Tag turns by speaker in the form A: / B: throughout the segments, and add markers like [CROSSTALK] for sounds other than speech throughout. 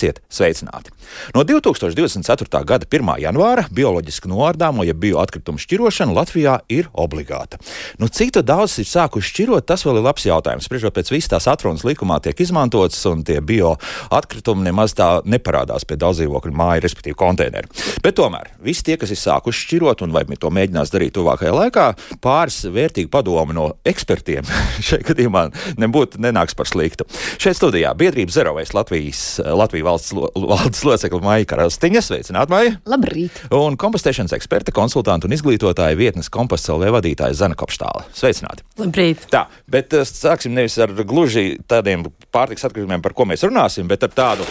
A: labāk dzīvot. Esiet sveicināti! No 2024. gada 1. janvāra bioloģiski noārdāmo, ja bioatkritumu šķirošana Latvijā ir obligāta. Nu, cik daudz ir sākuši šķirot, tas vēl ir labs jautājums. Spriežot pēc visas tās atrunas likumā tiek izmantotas, un tie bioatkritumi nemaz tā neparādās pie daudzdzīvokļu māju, respektīvi konteineru. Bet tomēr visi tie, kas ir sākuši šķirot, un vai to mēģinās darīt tuvākajā laikā, pāris vērtīgi padomi no ekspertiem [LAUGHS] šajā gadījumā nebūtu nenāks par sliktu. Šeit studijā biedrības Zerovēs Latvijas, Latvijas valsts valdes locekla Maija Karastiņa. Sveicināti, Maija!
B: Labrīt!
A: Un kompostēšanas eksperte, konsultanta un izglītotāja vietnes komposts LV vadītāja Zana Kopštāla. Sveicināti!
B: Labrīt!
A: Tā, bet eh, sāksim nevis ar gluži tādiem pārtiks atkritumiem, par ko mēs runāsim, bet ar tādu.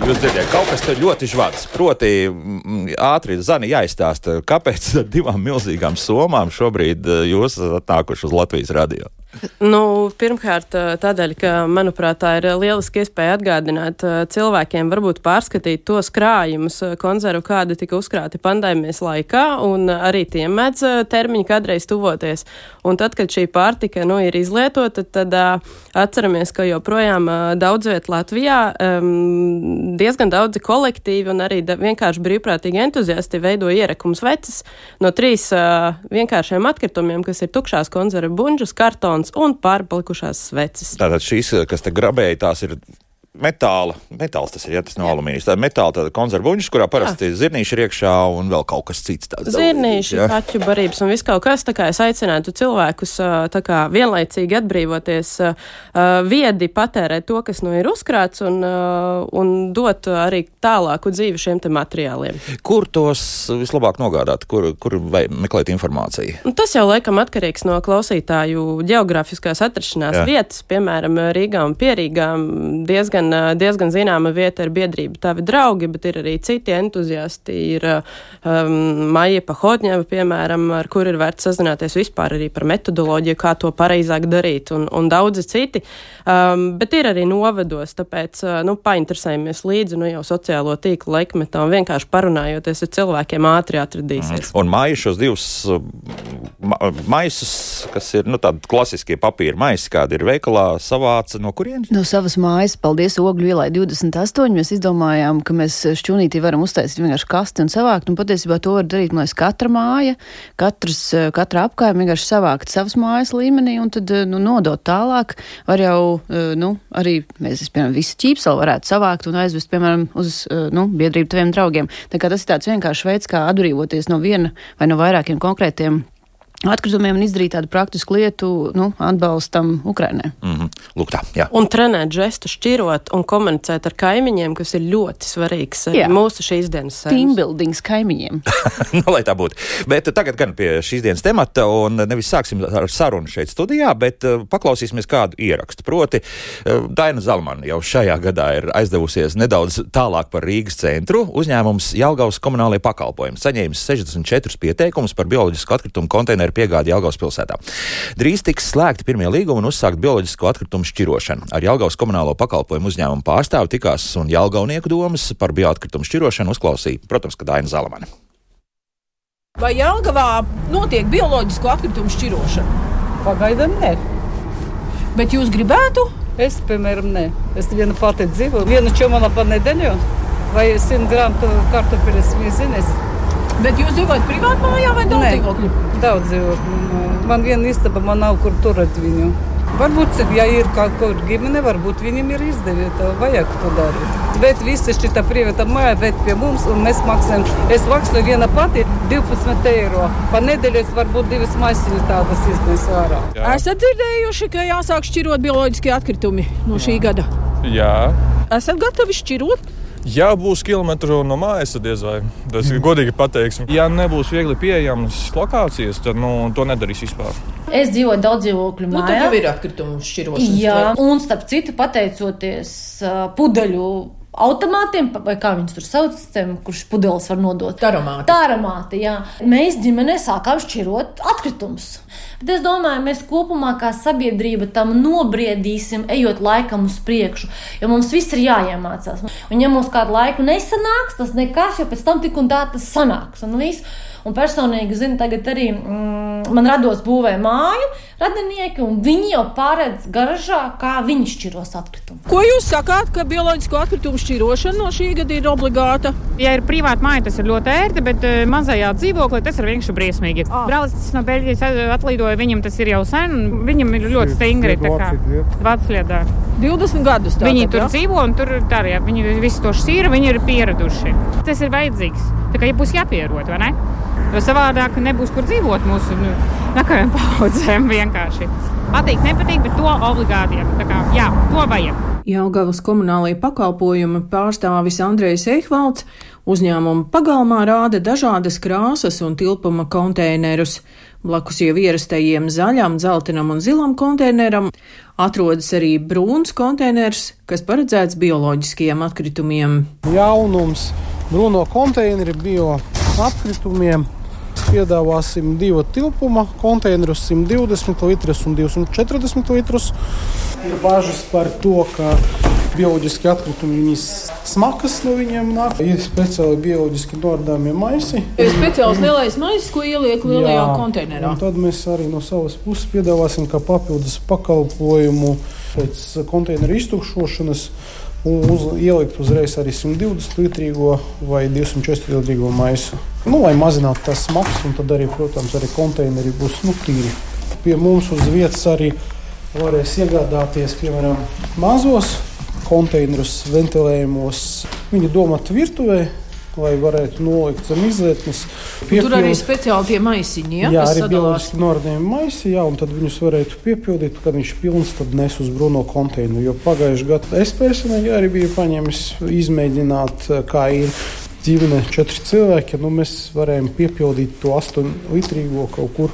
A: Jūs dzirdat, kaut kas tur ļoti žvats. Proti, ātri zani jāizstāsta, kāpēc [LAUGHS] divām milzīgām somām šobrīd eh, jūs esat atnākuši uz Latvijas radio.
B: Nu, pirmkārt, tādēļ, ka, manuprāt, tā ir lieliski iespēja atgādināt cilvēkiem, varbūt pārskatīt tos krājumus konzervu, kādi tika uzkrāti pandēmijas laikā, un arī tiem mēdz termiņi kādreiz tuvoties. Un tad, kad šī pārtika nu, ir izlietota, tad atceramies, ka joprojām daudz viet Latvijā diezgan daudzi kolektīvi un arī vienkārši brīvprātīgi entuziasti veido ierakums veces no trīs vienkāršiem atkritumiem, kas ir tukšās konzervu bunžas, kartons un pārpalikušās sveces.
A: Tātad šīs, kas te grabēja, tās ir metāla, metāls tas ir, ja tas nav alumīnijas. Tā ir metāla tāda konzervuņš, kurā parasti ir zirnīši ir iekšā un vēl kaut kas cits tāds.
B: Zirnīši, ja? kaķu barības un viss kaut kas. Tā kā es aicinātu cilvēkus tā kā vienlaicīgi atbrīvoties, viedi patērēt to, kas nu ir uzkrāts un, un dot arī tālāku dzīvi šiem te materiāliem.
A: Kur tos vislabāk nogādāt, kur, kur vai meklēt informāciju?
B: Un tas jau laikam atkarīgs no klausītāju geogrāfiskās atrašanās Jā. vietas, piemēram, Rīgā un Pierīgā diezgan diezgan, diezgan zināma vieta ir biedrība Tavi draugi, bet ir arī citi entuziasti. Ir um, Maija Pahodņeva, piemēram, ar kur ir vērts sazināties vispār arī par metodoloģiju, kā to pareizāk darīt, un, un daudzi citi. Um, bet ir arī novedos, tāpēc nu, painteresējamies līdzi nu, jau sociālo tīklu laikmetā un vienkārši parunājoties ar cilvēkiem ātri atradīsies.
A: Mm. Un Maija šos divus ma maisus, kas ir nu, tādi klasiskie papīra maisi, kādi ir veikalā, savāca no kurienes?
C: No savas mājas, paldies paldies ogļu ielai 28. Mēs izdomājām, ka mēs šķūnītī varam uztaisīt vienkārši kasti un savākt. Un patiesībā to var darīt, man liekas, katra māja, katrs, katra apkaima vienkārši savākt savas mājas līmenī un tad nu, nodot tālāk. Var jau, nu, arī mēs, piemēram, visu ķīpselu varētu savākt un aizvest, piemēram, uz, nu, biedrību taviem draugiem. Tā kā tas ir tāds vienkāršs veids, kā atbrīvoties no viena vai no vairākiem konkrētiem atkritumiem un izdarīt tādu praktisku lietu, nu, atbalstam Ukrainai.
A: Mm -hmm. Lūk, tā, jā.
B: Un trenēt žestu, šķirot un komunicēt ar kaimiņiem, kas ir ļoti svarīgs jā. mūsu šīs dienas
C: teambuildings kaimiņiem. [LAUGHS]
A: nu, lai tā būtu. Bet tagad gan pie šīs dienas temata, un nevis sāksim ar sarunu šeit studijā, bet uh, paklausīsimies kādu ierakstu. Proti, uh, Daina Zalmana jau šajā gadā ir aizdevusies nedaudz tālāk par Rīgas centru. Uzņēmums Jelgavas komunālajie pakalpojumi saņēmis 64 pieteikumus par bioloģisku atkritumu konteineru konteineru piegādi Jālgaus pilsētā. Drīz tiks slēgti pirmie līgumi un uzsākt bioloģisko atkritumu šķirošanu. Ar Jālgaus komunālo pakalpojumu uzņēmumu pārstāvi tikās un Jālgaunieku domas par bioatkritumu šķirošanu uzklausīja, protams, ka Daina Zalamane.
D: Vai Jālgavā notiek bioloģisko atkritumu šķirošana?
E: Pagaidām nē.
D: Bet jūs gribētu?
E: Es, piemēram, nē. Es viena pati dzīvoju, viena čomala pa nedēļu vai 100 gramu kartupeļus mīzinis.
D: Bet jūs dzīvojat privātā mājā vai daudz dzīvokļu?
E: Daudz dzīvokļu. Man viena istaba, man nav kur turēt viņu. Varbūt, ja ir kaut kur ģimene, varbūt viņam ir izdevies, vajag to darīt. Bet visi šī privāta māja ved pie mums, un mēs maksājam. Es maksāju viena pati 12 eiro. Pa nedēļas varbūt divas maisiņas tādas iznesu ārā.
D: Esat dzirdējuši, ka jāsāk šķirot bioloģiskie atkritumi no šī gada?
F: Jā.
D: Esat gatavi šķirot?
F: Ja būs kilometru no mājas, tad diez vai. Tas ir mm. godīgi pateiksim. Ja nebūs viegli pieejamas lokācijas, tad nu, to nedarīs vispār.
G: Es dzīvoju daudz dzīvokļu mājā. Nu,
D: tur jau ir atkritumu šķirošana.
G: Jā, un starp citu, pateicoties uh, pudeļu automātiem, vai kā viņus tur sauc, tiem, kurš pudeles var nodot.
D: Taramāti.
G: Taramāti, jā. Mēs ģimenē sākām šķirot atkritumus. Bet es domāju, mēs kopumā kā sabiedrība tam nobriedīsim, ejot laikam uz priekšu, jo mums viss ir jāiemācās. Un ja mums kādu laiku nesanāks, tas nekas, jo pēc tam tik un tā tas sanāks. Un, viss. un personīgi, zinu, tagad arī mm, man rados būvē māju, radinieki, un viņi jau pārēdz garažā, kā viņi šķiros atkritumus.
D: Ko jūs sakāt, ka bioloģisko atkritumu šķirošana no šī gada ir obligāta?
H: Ja ir privāta māja, tas ir ļoti ērti, bet uh, mazajā dzīvoklī tas ir vienkārši briesmīgi. Ah. Brālis no Beļģijas atlidoja, viņam tas ir jau sen, un viņam ir ļoti stingri. Vācijā
D: 20 gadus. Tātad,
H: viņi tur
D: ja?
H: dzīvo, un tur tā arī viņi visu to šķīra, viņi ir pieraduši. Tas ir vajadzīgs. Tā kā ja būs jāpierod, vai ne? Jo savādāk nebūs kur dzīvot mūsu nu, nākamajām paudzēm [LAUGHS] vienkārši. Patīk, nepatīk, bet to obligāti. Tā kā, jā, to vajag.
D: Jelgavas komunālajie pakalpojumi pārstāvis Andrejs Ehvalds uzņēmuma pagalmā rāda dažādas krāsas un tilpuma konteinerus. Blakus jau ierastajiem zaļam, dzeltenam un zilam konteineram atrodas arī brūns konteiners, kas paredzēts bioloģiskiem atkritumiem.
I: Jaunums, brūno konteineri bio atkritumiem. Piedāvāsim divu tilpuma konteinerus, 120 litrus un 240 litrus. Ir bažas par to, ka bioloģiski atkritumi viņas smakas no viņiem nāk. Ir speciāli bioloģiski nordāmie maisi.
D: Ir speciāls lielais maisis, ko ieliek lielajā Jā, konteinerā.
I: Tad mēs arī no savas puses piedāvāsim kā papildus pakalpojumu pēc konteineru iztukšošanas uz, ielikt uzreiz arī 120 litrīgo vai 240 litrīgo maisu. Nu, lai mazinātu tās smagas, un tad arī, protams, arī konteineri būs nu, tīri. Pie mums uz vietas arī varēs iegādāties, piemēram, mazos konteinerus, ventilējumos. Viņi domāti virtuvē, lai varētu nolikt zem izlietnes.
D: Piepild... Tur arī speciāli tie maisiņi, ja,
I: jā, arī bioloģiski noradījumi maisi, jā, un tad viņus varētu piepildīt, kad viņš pilns, tad nes uz Bruno konteineru. Jo pagājušajā gadā es personīgi arī biju paņēmis izmēģināt, kā ir. Dzīvene četri cilvēki, nu mēs varējām piepildīt to astoņu litrīgo kaut kur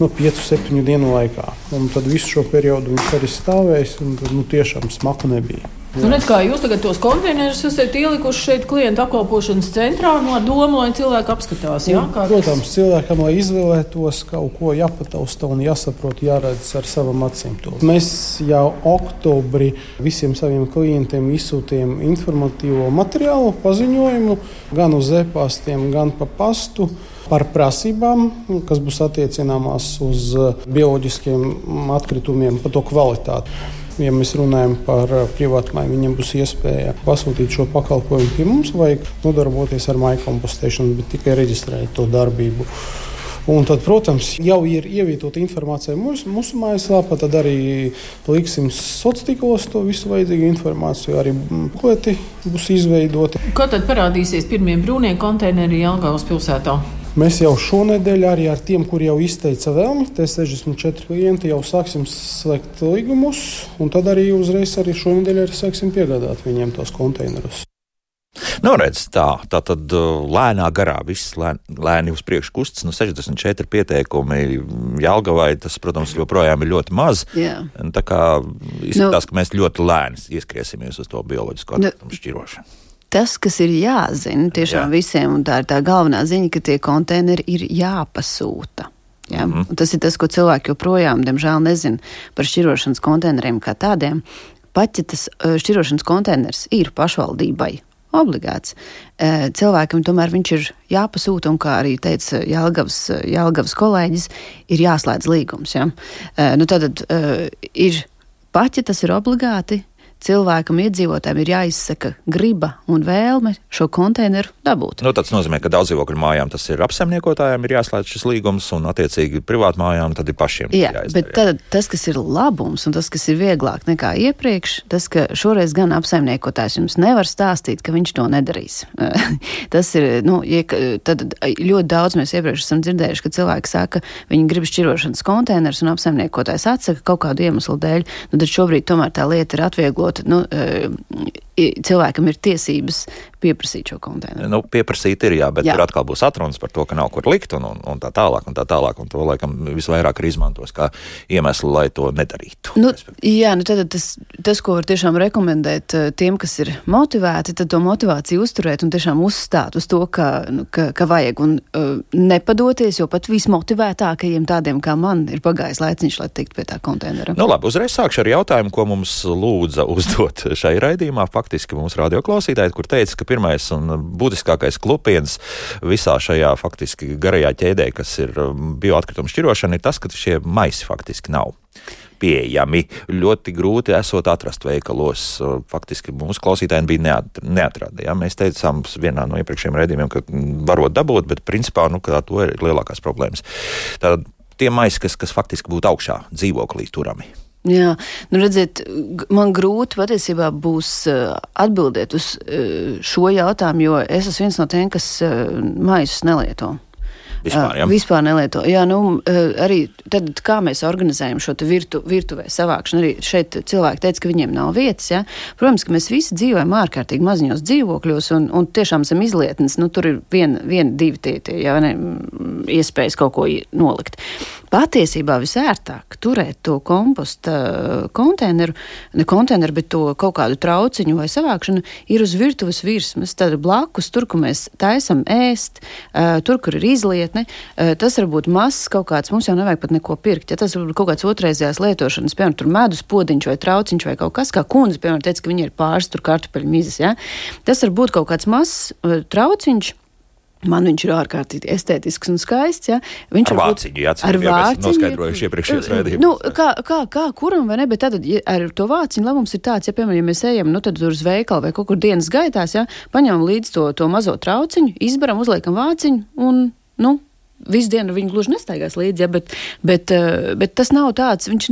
I: no 5-7 dienu laikā. Un tad visu šo periodu viņš arī stāvēs, un nu, tiešām smaku nebija.
D: Nu, redz, kā jūs tagad tos konteinerus esat ielikuši šeit klientu apkalpošanas centrā no doma, lai cilvēki apskatās. Jā,
I: kā Protams, cilvēkam, lai izvēlētos kaut ko jāpatausta un jāsaprot, jāredz ar savām acīm. To. Mēs jau oktobrī visiem saviem klientiem izsūtījām informatīvo materiālu, paziņojumu gan uz e-pastiem, gan pa pastu par prasībām, kas būs attiecināmās uz bioloģiskiem atkritumiem, par to kvalitāti. Ja mēs runājam par uh, privātmāju, viņam būs iespēja pasūtīt šo pakalpojumu pie mums, vai nodarboties ar māju kompostēšanu, bet tikai reģistrēt to darbību. Un tad, protams, jau ir ievietota informācija mūsu, mūsu mājaslapā, tad arī liksim sociālos tīklos to visu vajadzīgo informāciju. Arī klēti būs izveidoti.
D: Kad tad parādīsies pirmie brūnie konteineri Jelgavas pilsētā?
I: Mēs jau šonadēļ arī ar tiem, kuriem jau izteica vēlmi, T64 klienti, jau sāksim slēgt līgumus, un tad arī uzreiz arī šonadēļ arī sāksim piegādāt viņiem tos konteinerus.
A: Nu, redz, tā, tā tad uh, lēnā garā viss lēn, lēni uz priekšu kustas. Nu, 64 pieteikumi Jālgavai, tas, protams, joprojām ir ļoti maz. Jā. Tā kā izskatās, nu, ka mēs ļoti lēni ieskriesimies uz to bioloģisko nu, šķirošanu
C: tas, kas ir jāzina tiešām Jā. visiem, un tā ir tā galvenā ziņa, ka tie konteineri ir jāpasūta. Ja? Mm -hmm. Tas ir tas, ko cilvēki joprojām, diemžēl, nezina par šķirošanas konteineriem kā tādiem. Pat ja tas šķirošanas konteiners ir pašvaldībai obligāts, cilvēkam tomēr viņš ir jāpasūta, un kā arī teica Jālgavas, Jālgavas kolēģis, ir jāslēdz līgums. Ja? Nu, tad ir pat ja tas ir obligāti, cilvēkam, iedzīvotājiem ir jāizsaka griba un vēlme šo konteineru dabūt.
A: Nu, tas nozīmē, ka daudz dzīvokļu mājām tas ir apsaimniekotājiem, ir jāslēdz šis līgums, un attiecīgi privātu mājām tad ir pašiem.
C: Jā, bet tad, tas, kas ir labums un tas, kas ir vieglāk nekā iepriekš, tas, ka šoreiz gan apsaimniekotājs jums nevar stāstīt, ka viņš to nedarīs. [LAUGHS] tas ir, nu, ja, tad ļoti daudz mēs iepriekš esam dzirdējuši, ka cilvēki saka, viņi grib šķirošanas konteinerus un apsaimniekotājs atsaka kaut kādu iemeslu dēļ, nu tad šobrīd tomēr tā lieta ir atvieglota sakot, nu, cilvēkam ir tiesības pieprasīt šo konteineru.
A: Nu, pieprasīt ir, jā, bet jā. tur atkal būs atrunas par to, ka nav kur likt un, un, un tā tālāk. Un tā tālāk un to laikam visvairāk arī izmantos kā iemeslu, lai to nedarītu.
C: Nu, jā, nu tad tas, tas, ko var tiešām rekomendēt tiem, kas ir motivēti, tad to motivāciju uzturēt un tiešām uzstāt uz to, ka, nu, ka, ka vajag un uh, nepadoties, jo pat vismotivētākajiem tādiem kā man ir pagājis laiciņš, lai tiktu pie tā konteinera.
A: Nu labi, uzreiz sākšu ar jautājumu, ko mums lūdza uzdot šai raidījumā. Faktu faktiski mūsu radioklausītāji, kur teica, ka pirmais un būtiskākais klupiens visā šajā faktiski garajā ķēdē, kas ir um, bioatkritumu šķirošana, ir tas, ka šie maisi faktiski nav pieejami. Ļoti grūti esot atrast veikalos. Faktiski mūsu klausītājiem bija neat, neatrada. Ja? Mēs teicām vienā no iepriekšējiem redzējumiem, ka varot dabūt, bet principā nu, to ir lielākās problēmas. Tad tie maisi, kas, kas faktiski būtu augšā dzīvoklī turami.
C: Jā, nu redziet, man grūti patiesībā būs atbildēt uz šo jautājumu, jo es esmu viens no tiem, kas maisus nelieto.
A: Vispār, ja?
C: Vispār nelieto. Jā, nu, arī tad, kā mēs organizējam šo virtu, virtuvē savākšanu, arī šeit cilvēki teica, ka viņiem nav vietas. Ja? Protams, ka mēs visi dzīvojam ārkārtīgi maziņos dzīvokļos un, un tiešām zem izlietnes, nu, tur ir viena, vien, divi tie, tie ja, ne, iespējas kaut ko nolikt. Patiesībā visērtāk turēt to komposta konteineru, ne konteineru, bet to kaut kādu trauciņu vai savākšanu ir uz virtuves virsmas. Tad blakus, tur, kur mēs taisam ēst, tur, kur ir izlietne, tas var būt mazs kaut kāds, mums jau nevajag pat neko pirkt. Ja tas būt kaut kāds otrreizējās lietošanas, piemēram, tur medus podiņš vai trauciņš vai kaut kas, kā kundze, piemēram, teica, ka viņi ir pāris tur kartupeļu mizas. Ja? Tas var būt kaut kāds mazs trauciņš Man viņš ir ārkārtīgi estētisks un skaists. Ja? Viņš
A: ar vāciņu, jā, ar vāciņu. Noskaidrojuši iepriekšējos raidījumus.
C: Nu, kā, kā, kā kuram vai ne, bet tad ja ar to vāciņu labums ir tāds, ja, piemēram, ja mēs ejam, nu, tad uz veikalu vai kaut kur dienas gaitās, ja, paņemam līdz to, to mazo trauciņu, izbaram, uzliekam vāciņu un, nu, visu dienu viņi gluži nestaigās līdzi, ja, bet, bet, eh, bet tas nav tāds. Viņš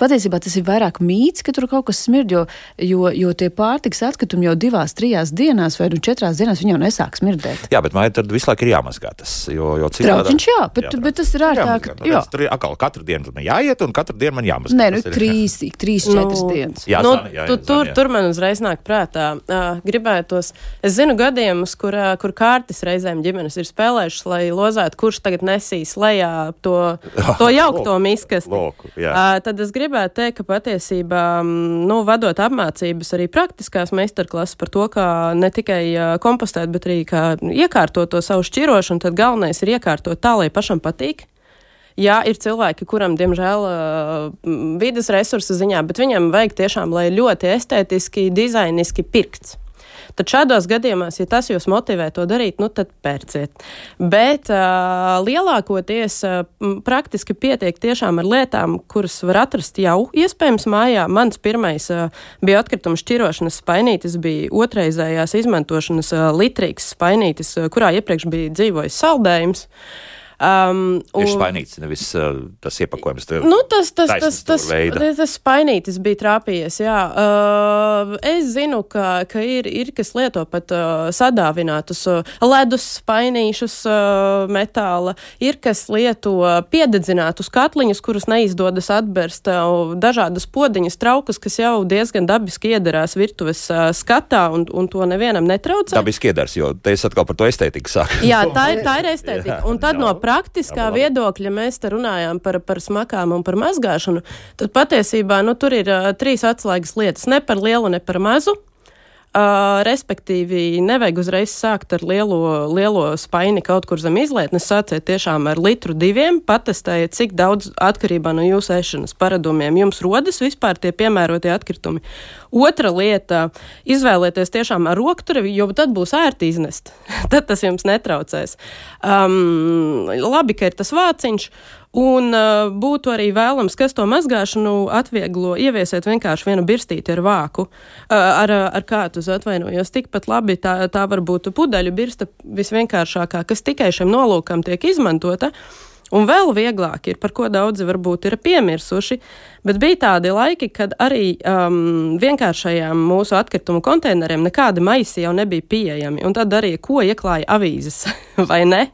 C: patiesībā tas ir vairāk mīts, ka tur kaut kas smird, jo, jo, jo tie pārtiks atkritumi jau divās, trijās dienās vai nu četrās dienās jau nesāk smirdēt.
A: Jā, bet man tad visu laiku ir jāmazgā tas. Jo, jo
C: citādā... Trauciņš, jā, bet, jā, bet tas ir ārāk.
A: Jā, tur ir atkal katru dienu man jāiet un katru dienu man jāmazgā.
C: Nē, nu trīs, trīs, četras nu, dienas.
B: Jā, nu, zani, jā, tu, tur, jā. tur man uzreiz nāk prātā. Uh, gribētos, es zinu gadījumus, kur, uh, kur kārtas reizēm ģimenes ir spēlējušas, lai lozētu, kurš tagad nesīs lejā to, [LAUGHS] to jaukto miskasti.
A: Loku,
B: uh, tad es gribētu teikt, ka patiesībā, nu, vadot apmācības arī praktiskās meistarklases par to, kā ne tikai kompostēt, bet arī kā iekārtot to savu šķirošanu, tad galvenais ir iekārtot tā, lai pašam patīk. Jā, ir cilvēki, kuram, diemžēl, vidas resursu ziņā, bet viņam vajag tiešām, lai ļoti estētiski, dizainiski pirkts. Tad šādos gadījumos, ja tas jūs motivē to darīt, nu tad pērciet. Bet uh, lielākoties uh, praktiski pietiek tiešām ar lietām, kuras var atrast jau iespējams mājā. Mans pirmais uh, bija atkrituma šķirošanas spainītis, bija otrreizējās izmantošanas uh, litrīgs spainītis, uh, kurā iepriekš bija dzīvojis saldējums. Uh,
A: Um, un, ir spainīts, nevis uh, tas iepakojums.
B: Nu, tas, tas, tas, tas, tas spainītis bija trāpījies, jā. Uh, es zinu, ka, ka ir, ir kas lieto pat uh, sadāvinātus uh, ledus spainīšus uh, metāla, ir kas lieto piededzinātus katliņus, kurus neizdodas atberst, uh, dažādas podiņas traukas, kas jau diezgan dabiski iedarās virtuves uh, skatā, un, un to nevienam netraucē.
A: Dabiski iedars, jo te es atkal par to estētiku sāku.
B: Jā, tā [LAUGHS] ir, tā ir estētika. Un tad no praktiskā jā, viedokļa mēs te runājām par, par smakām un par mazgāšanu, tad patiesībā nu, tur ir uh, trīs atslēgas lietas - ne par lielu, ne par mazu. Uh, respektīvi, nevajag uzreiz sākt ar lielo, lielo spaini kaut kur zem izlietnes. Sāciet tiešām ar litru diviem, patestējiet, cik daudz atkarībā no jūsu ēšanas paradumiem jums rodas vispār tie piemērotie atkritumi. Otra lieta - izvēlieties tiešām ar rokturi, jo tad būs ērti iznest. [LAUGHS] tad tas jums netraucēs. Um, labi, ka ir tas vāciņš. Un uh, būtu arī vēlams, kas to mazgāšanu atvieglo, ieviesiet vienkārši vienu birstīti ar vāku, uh, ar, ar kātu uz atvainojos. Tikpat labi tā, tā var būt pudeļu birsta visvienkāršākā, kas tikai šim nolūkam tiek izmantota. Un vēl vieglāk ir, par ko daudzi varbūt ir piemirsuši, Bet bija tādi laiki, kad arī um, vienkāršajām mūsu atkritumu konteineriem nekādi maisi jau nebija pieejami. Un tad darīja, ko ieklāja avīzes, [LAUGHS] vai ne?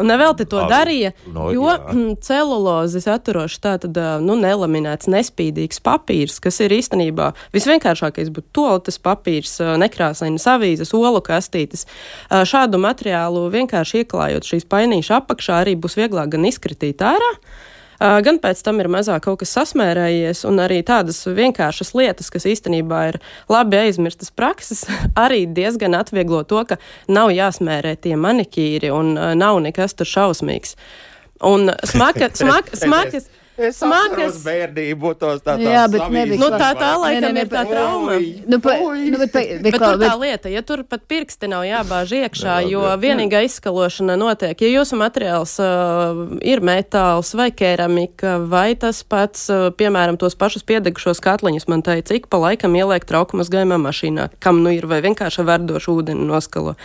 B: Un nevelti to Avi. darīja, no, jo mm, celulozi saturoši tātad nu, nelaminēts, nespīdīgs papīrs, kas ir īstenībā visvienkāršākais būtu toaletes papīrs, nekrāsainas avīzes, olu kastītes. Šādu materiālu vienkārši ieklājot šīs painīšu apakšā arī būs vieglāk gan izkritīt ārā gan pēc tam ir mazāk kaut kas sasmērējies, un arī tādas vienkāršas lietas, kas īstenībā ir labi aizmirstas prakses, [LAUGHS] arī diezgan atvieglo to, ka nav jāsmērē tie manikīri un nav nekas tur šausmīgs. Un smaka, [LAUGHS] smaka, smakas.
A: Es
B: smagas.
A: bērnību tos tā
C: Jā, bet nebija
B: Nu, tā tā laikam
C: nē, nē,
B: ir tā trauma.
C: Nu, pa, nu, bet, pa, bet,
B: Bet tur tā lieta, ja tur pat pirksti nav jābāž iekšā, jo vienīgā izskalošana notiek. Ja jūsu materiāls uh, ir metāls vai keramika, vai tas pats, uh, piemēram, tos pašus piedegušos katliņus, man teica, cik pa laikam ieliek traukumas gaimā mašīnā, kam nu ir, vai vienkārši verdošu ūdeni noskalo.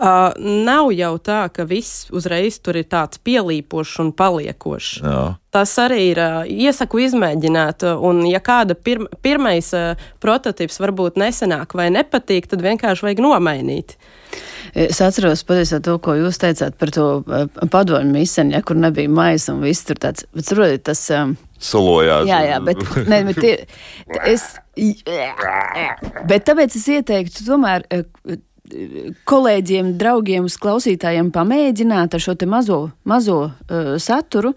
B: Uh, nav jau tā, ka viss uzreiz tur ir tāds pielīpošs un paliekošs.
A: Jā.
B: Tas arī ir iesaku izmēģināt, un ja kāda pirm, pirmais prototyps varbūt nesenāk vai nepatīk, tad vienkārši vajag nomainīt.
C: Es atceros patiesībā to, ko jūs teicāt par to padomju misiju, ja, kur nebija maisa un viss tur tāds. Bet, saprotiet, tas. Um,
A: Sulojās.
C: Jā, jā, bet, [LAUGHS] ne, bet tie, es, bet tāpēc es ieteiktu tomēr kolēģiem, draugiem, klausītājiem pamēģināt ar šo te mazo, mazo uh, saturu.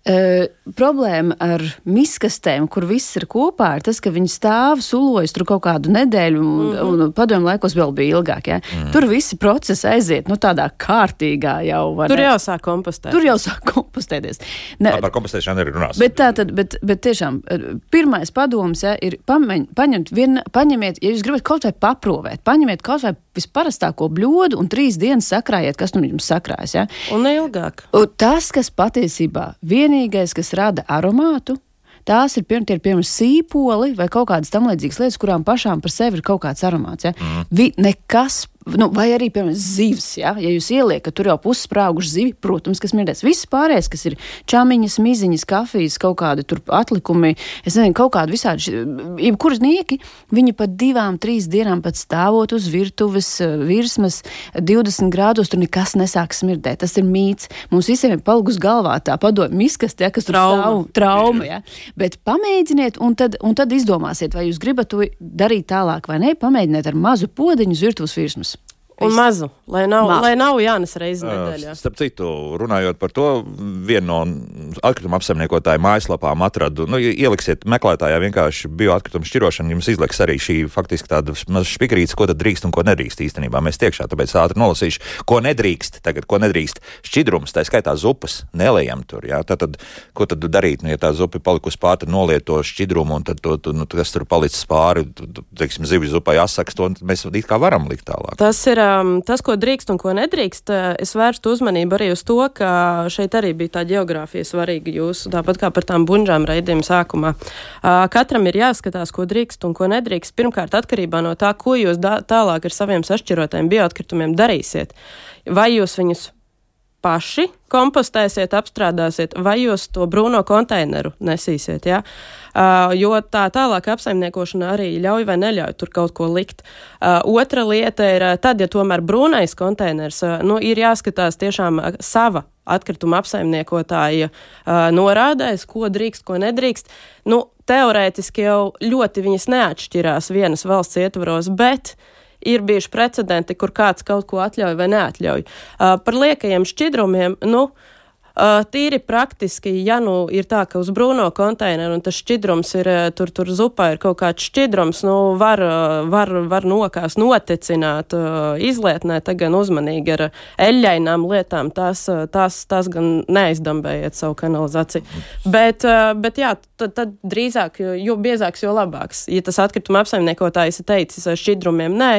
C: Uh, problēma ar miskastēm, kur viss ir kopā, ir tas, ka viņi stāv, sulojas tur kaut kādu nedēļu, un, mm -hmm. un padomju laikos vēl bija ilgāk. Ja? Mm. Tur visi procesi aiziet nu, tādā kārtīgā jau.
B: Tur
C: ne?
B: jau sāk kompostēt.
C: Tur jau sāk kompostēties. Ne,
A: Par kompostēšanu arī runāsim.
C: Bet tā tad, bet, bet tiešām, pirmais padoms ja, ir pameņ, paņemt, vien, paņemiet, ja jūs gribat kaut vai paprovēt, paņemiet kaut vai visparastāko bļodu un trīs dienas sakrājiet, kas nu jums sakrājas. Ja.
B: Un neilgāk.
C: Un tas, kas patiesībā vienīgais, kas rada aromātu, tās ir, piem, tie ir piemēram sīpoli vai kaut kādas tam līdzīgas lietas, kurām pašām par sevi ir kaut kāds aromāts. Ja. Mm. Vi, nekas Nu, vai arī, piemēram, zivs. Ja, ja jūs ieliekat tur jau pussprāguši zivi, protams, kas mirdēs. Viss pārējais, kas ir čāmiņas, miziņas, kafijas, kaut kādi tur atlikumi, es nezinu, kaut kādi visādi, jebkuras nieki, viņi pat divām, trīs dienām pat stāvot uz virtuves eh, virsmas 20 grādos, tur nekas nesāk smirdēt. Tas ir mīts. Mums visiem ir palgus galvā tā padomju miskaste, ja, kas tur
B: Trauma.
C: stāv trauma. Ja? Bet pamēģiniet, un tad, un tad izdomāsiet, vai jūs gribat to darīt tālāk vai nē. Pamēģiniet ar mazu podziņu uz virtuves virsmas.
B: Un mazu, lai nav,
C: Mazu.
B: lai nav Jānis reizes nedēļā.
A: Uh, Starp citu, runājot par to, viena no atkrituma apsaimniekotāju mājaslapām atradu, nu, ieliksiet meklētājā vienkārši bioatkritumu šķirošanu, jums izliks arī šī faktiski tāda maza špikrītes, ko tad drīkst un ko nedrīkst īstenībā. Mēs tiekšā tāpēc ātri nolasīšu, ko nedrīkst, tagad, ko nedrīkst. Šķidrums, tā skaitā zupas, nelējam tur, jā. Tad, ko tad darīt, nu, ja tā zupa ir palikusi pāri, tad noliet to šķidrumu un tad, to, to, nu, kas tur palicis pāri, tu- tu- teiksim, zivju zupai asaks, to mēs it kā varam likt tālāk.
B: Tas ir um, tas, ko drīkst un ko nedrīkst. Uh, Es vērstu uzmanību arī uz to, ka šeit arī bija tā geogrāfija svarīga jūsu, tāpat kā par tām bunžām raidījuma sākumā. Uh, Katram ir jāskatās, ko drīkst un ko nedrīkst. Pirmkārt, atkarībā no tā, ko jūs tālāk ar saviem sašķirotajiem bioatkritumiem darīsiet. Vai jūs viņus paši kompostēsiet, apstrādāsiet, vai jūs to brūno konteineru nesīsiet. Ja? Uh, jo tā tālāka apsaimniekošana arī ļauj vai neļauj tur kaut ko likt. Uh, otra lieta ir, uh, tad, ja tomēr brūnais konteiners, uh, nu, ir jāskatās tiešām uh, sava atkrituma apsaimniekotāja uh, norādēs, ko drīkst, ko nedrīkst. Nu, teorētiski jau ļoti viņas neatšķirās vienas valsts ietvaros, bet ir bijuši precedenti, kur kāds kaut ko atļauj vai neatļauj. Uh, par liekajiem šķidrumiem, nu, uh, tīri praktiski, ja nu ir tā, ka uz brūno konteineru un tas šķidrums ir, uh, tur, tur zupā ir kaut kāds šķidrums, nu, var, uh, var, var nokās notecināt, uh, izlietnē, tad gan uzmanīgi ar eļļainām lietām, tās, uh, tās, tās gan neaizdambējiet savu kanalizāciju. Bet, uh, bet jā, tad, tad drīzāk, jo, jo biezāks, jo labāks. Ja tas atkrituma apsaimniekotājs ir teicis ar šķidrumiem nē,